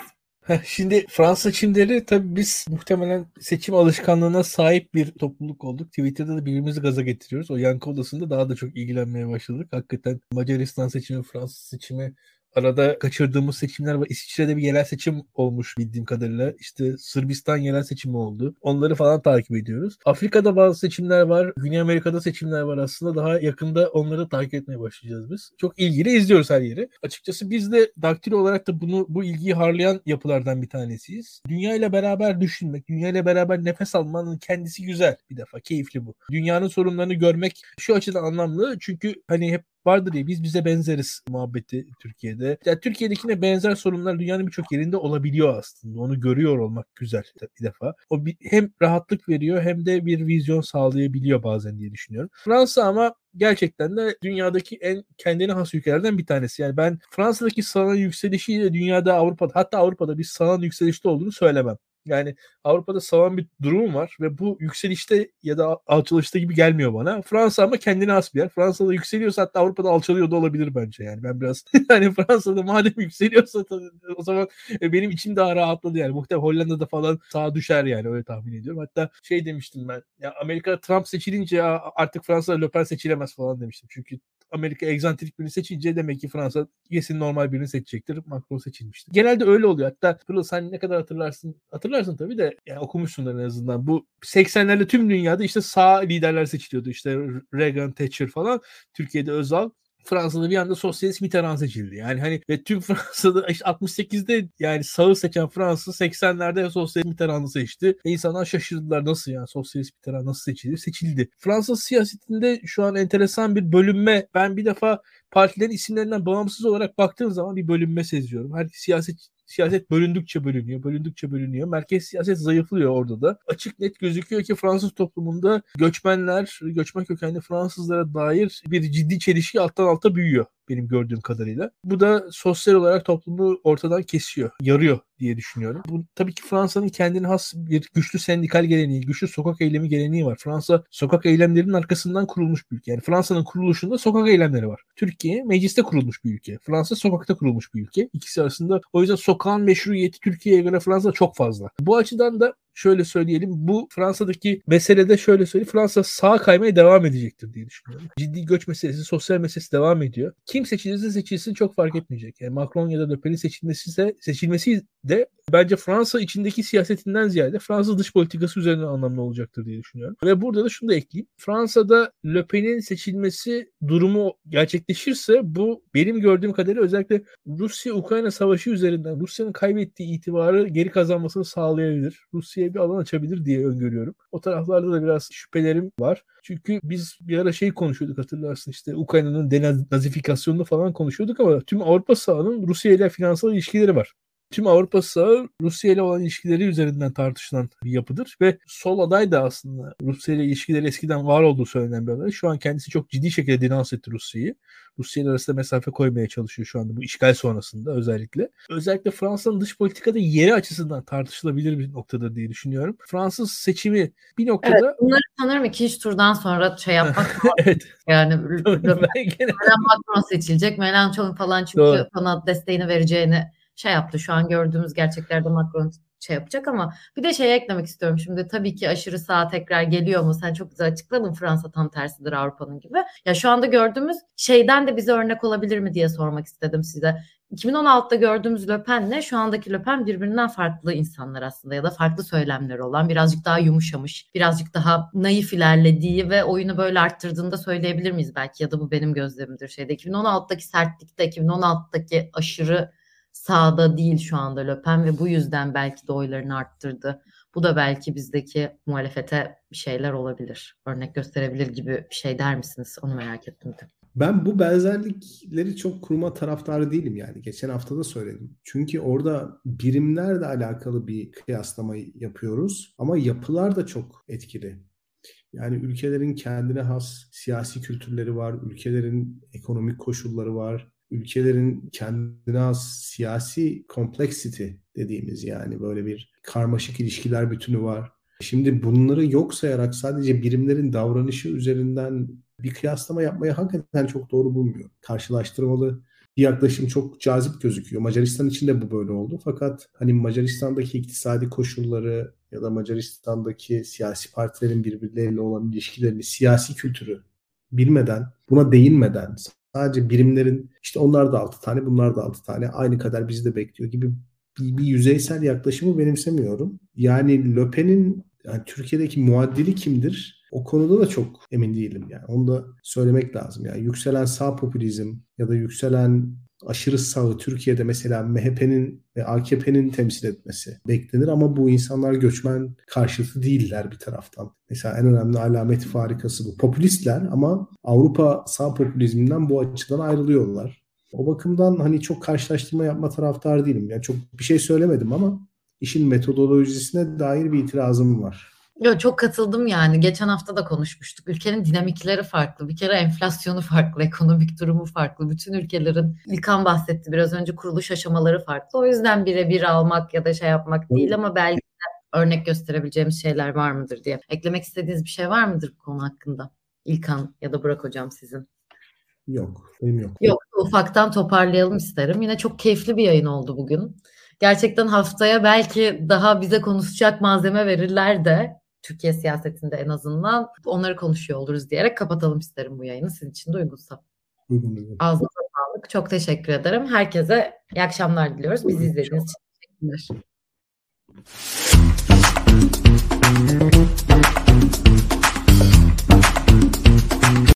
Şimdi Fransa seçimleri tabii biz muhtemelen seçim alışkanlığına sahip bir topluluk olduk. Twitter'da da birbirimizi gaza getiriyoruz. O yankı odasında daha da çok ilgilenmeye başladık. Hakikaten Macaristan seçimi, Fransa seçimi Arada kaçırdığımız seçimler var. İsviçre'de bir yerel seçim olmuş bildiğim kadarıyla. İşte Sırbistan yerel seçimi oldu. Onları falan takip ediyoruz. Afrika'da bazı seçimler var. Güney Amerika'da seçimler var aslında. Daha yakında onları takip etmeye başlayacağız biz. Çok ilgili izliyoruz her yeri. Açıkçası biz de daktilo olarak da bunu bu ilgiyi harlayan yapılardan bir tanesiyiz. Dünya ile beraber düşünmek, dünya ile beraber nefes almanın kendisi güzel bir defa. Keyifli bu. Dünyanın sorunlarını görmek şu açıdan anlamlı. Çünkü hani hep vardır ya biz bize benzeriz muhabbeti Türkiye'de. Yani Türkiye'dekine benzer sorunlar dünyanın birçok yerinde olabiliyor aslında. Onu görüyor olmak güzel bir defa. O bir, hem rahatlık veriyor hem de bir vizyon sağlayabiliyor bazen diye düşünüyorum. Fransa ama gerçekten de dünyadaki en kendine has ülkelerden bir tanesi. Yani ben Fransa'daki sağın yükselişiyle dünyada Avrupa'da hatta Avrupa'da bir sağın yükselişte olduğunu söylemem. Yani Avrupa'da sağlam bir durum var ve bu yükselişte ya da alçalışta gibi gelmiyor bana. Fransa ama kendine has bir yer. Fransa'da yükseliyorsa hatta Avrupa'da alçalıyor da olabilir bence yani. Ben biraz (laughs) hani Fransa'da madem yükseliyorsa o zaman e, benim içim daha rahatladı yani. Muhtemelen Hollanda'da falan sağa düşer yani öyle tahmin ediyorum. Hatta şey demiştim ben. Ya Amerika Trump seçilince artık Fransa Le Pen seçilemez falan demiştim. Çünkü Amerika egzantrik birini seçince demek ki Fransa kesin normal birini seçecektir. Macron seçilmiştir. Genelde öyle oluyor. Hatta Pırıl sen ne kadar hatırlarsın? Hatırlarsın tabii de yani okumuşsundur en azından. Bu 80'lerde tüm dünyada işte sağ liderler seçiliyordu. İşte Reagan, Thatcher falan. Türkiye'de Özal. Fransa'da bir anda sosyalist Mitterrand seçildi. Yani hani ve tüm (laughs) Fransa'da işte 68'de yani sağı seçen Fransa 80'lerde sosyalist Mitterrand'ı seçti. Ve insanlar şaşırdılar nasıl yani sosyalist Mitterrand nasıl seçildi? Seçildi. Fransa siyasetinde şu an enteresan bir bölünme. Ben bir defa partilerin isimlerinden bağımsız olarak baktığım zaman bir bölünme seziyorum. Her siyaset siyaset bölündükçe bölünüyor, bölündükçe bölünüyor. Merkez siyaset zayıflıyor orada da. Açık net gözüküyor ki Fransız toplumunda göçmenler, göçmen kökenli Fransızlara dair bir ciddi çelişki alttan alta büyüyor benim gördüğüm kadarıyla. Bu da sosyal olarak toplumu ortadan kesiyor, yarıyor diye düşünüyorum. Bu tabii ki Fransa'nın kendine has bir güçlü sendikal geleneği, güçlü sokak eylemi geleneği var. Fransa sokak eylemlerinin arkasından kurulmuş bir ülke. Yani Fransa'nın kuruluşunda sokak eylemleri var. Türkiye mecliste kurulmuş bir ülke. Fransa sokakta kurulmuş bir ülke. İkisi arasında o yüzden sokağın meşruiyeti Türkiye'ye göre Fransa çok fazla. Bu açıdan da şöyle söyleyelim bu Fransa'daki meselede şöyle söyleyeyim Fransa sağ kaymaya devam edecektir diye düşünüyorum. Ciddi göç meselesi, sosyal meselesi devam ediyor. Kim seçilirse seçilsin çok fark etmeyecek. Yani Macron ya da Le Pen'in seçilmesi ise seçilmesi de bence Fransa içindeki siyasetinden ziyade Fransız dış politikası üzerine anlamlı olacaktır diye düşünüyorum. Ve burada da şunu da ekleyeyim. Fransa'da Le Pen'in seçilmesi durumu gerçekleşirse bu benim gördüğüm kadarıyla özellikle Rusya-Ukrayna savaşı üzerinden Rusya'nın kaybettiği itibarı geri kazanmasını sağlayabilir. Rusya'ya bir alan açabilir diye öngörüyorum. O taraflarda da biraz şüphelerim var. Çünkü biz bir ara şey konuşuyorduk hatırlarsın işte Ukrayna'nın denazifikasyonunu falan konuşuyorduk ama tüm Avrupa sahanın Rusya ile finansal ilişkileri var. Tüm Avrupa sağı Rusya ile olan ilişkileri üzerinden tartışılan bir yapıdır ve sol aday da aslında Rusya ile ilişkileri eskiden var olduğu söylenen bir aday. Şu an kendisi çok ciddi şekilde denans etti Rusya'yı. Rusya ile arasında mesafe koymaya çalışıyor şu anda bu işgal sonrasında özellikle. Özellikle Fransa'nın dış politikada yeri açısından tartışılabilir bir noktada diye düşünüyorum. Fransız seçimi bir noktada... Evet, bunları sanırım ikinci turdan sonra şey yapmak (laughs) evet. Yani Macron seçilecek. Melanchon falan çünkü Doğru. ona desteğini vereceğini şey yaptı. Şu an gördüğümüz gerçeklerde Macron şey yapacak ama bir de şey eklemek istiyorum şimdi tabii ki aşırı sağ tekrar geliyor mu sen çok güzel açıkladın Fransa tam tersidir Avrupa'nın gibi. Ya şu anda gördüğümüz şeyden de bize örnek olabilir mi diye sormak istedim size. 2016'da gördüğümüz Le Pen'le şu andaki Le Pen birbirinden farklı insanlar aslında ya da farklı söylemleri olan birazcık daha yumuşamış, birazcık daha naif ilerlediği ve oyunu böyle arttırdığını da söyleyebilir miyiz belki ya da bu benim gözlemimdir şeyde. 2016'daki sertlikte, 2016'daki aşırı sağda değil şu anda Le Pen ve bu yüzden belki de oylarını arttırdı. Bu da belki bizdeki muhalefete bir şeyler olabilir. Örnek gösterebilir gibi bir şey der misiniz? Onu merak ettim de. Ben bu benzerlikleri çok kurma taraftarı değilim yani. Geçen hafta da söyledim. Çünkü orada birimlerle alakalı bir kıyaslama yapıyoruz ama yapılar da çok etkili. Yani ülkelerin kendine has siyasi kültürleri var, ülkelerin ekonomik koşulları var, ülkelerin kendine az siyasi complexity dediğimiz yani böyle bir karmaşık ilişkiler bütünü var. Şimdi bunları yok sayarak sadece birimlerin davranışı üzerinden bir kıyaslama yapmayı hakikaten çok doğru bulmuyor. Karşılaştırmalı bir yaklaşım çok cazip gözüküyor. Macaristan için de bu böyle oldu. Fakat hani Macaristan'daki iktisadi koşulları ya da Macaristan'daki siyasi partilerin birbirleriyle olan ilişkilerini, siyasi kültürü bilmeden, buna değinmeden Sadece birimlerin işte onlar da 6 tane bunlar da 6 tane aynı kadar bizi de bekliyor gibi bir, bir yüzeysel yaklaşımı benimsemiyorum. Yani Löpen'in yani Türkiye'deki muaddili kimdir? O konuda da çok emin değilim yani. Onu da söylemek lazım. Yani yükselen sağ popülizm ya da yükselen aşırı sağı Türkiye'de mesela MHP'nin ve AKP'nin temsil etmesi beklenir ama bu insanlar göçmen karşıtı değiller bir taraftan. Mesela en önemli alameti farikası bu. Popülistler ama Avrupa sağ popülizminden bu açıdan ayrılıyorlar. O bakımdan hani çok karşılaştırma yapma taraftar değilim. Yani çok bir şey söylemedim ama işin metodolojisine dair bir itirazım var. Yo, çok katıldım yani. Geçen hafta da konuşmuştuk. Ülkenin dinamikleri farklı. Bir kere enflasyonu farklı, ekonomik durumu farklı. Bütün ülkelerin İlkan bahsetti biraz önce kuruluş aşamaları farklı. O yüzden birebir almak ya da şey yapmak değil ama belki örnek gösterebileceğimiz şeyler var mıdır diye. Eklemek istediğiniz bir şey var mıdır bu konu hakkında? İlkan ya da Burak hocam sizin. Yok, benim yok. Yok, ufaktan toparlayalım isterim. Yine çok keyifli bir yayın oldu bugün. Gerçekten haftaya belki daha bize konuşacak malzeme verirler de Türkiye siyasetinde en azından onları konuşuyor oluruz diyerek kapatalım isterim bu yayını. Sizin için de uygunsa. Uygun. Ağzınıza sağlık. Çok teşekkür ederim. Herkese iyi akşamlar diliyoruz. Bizi izlediğiniz için teşekkürler.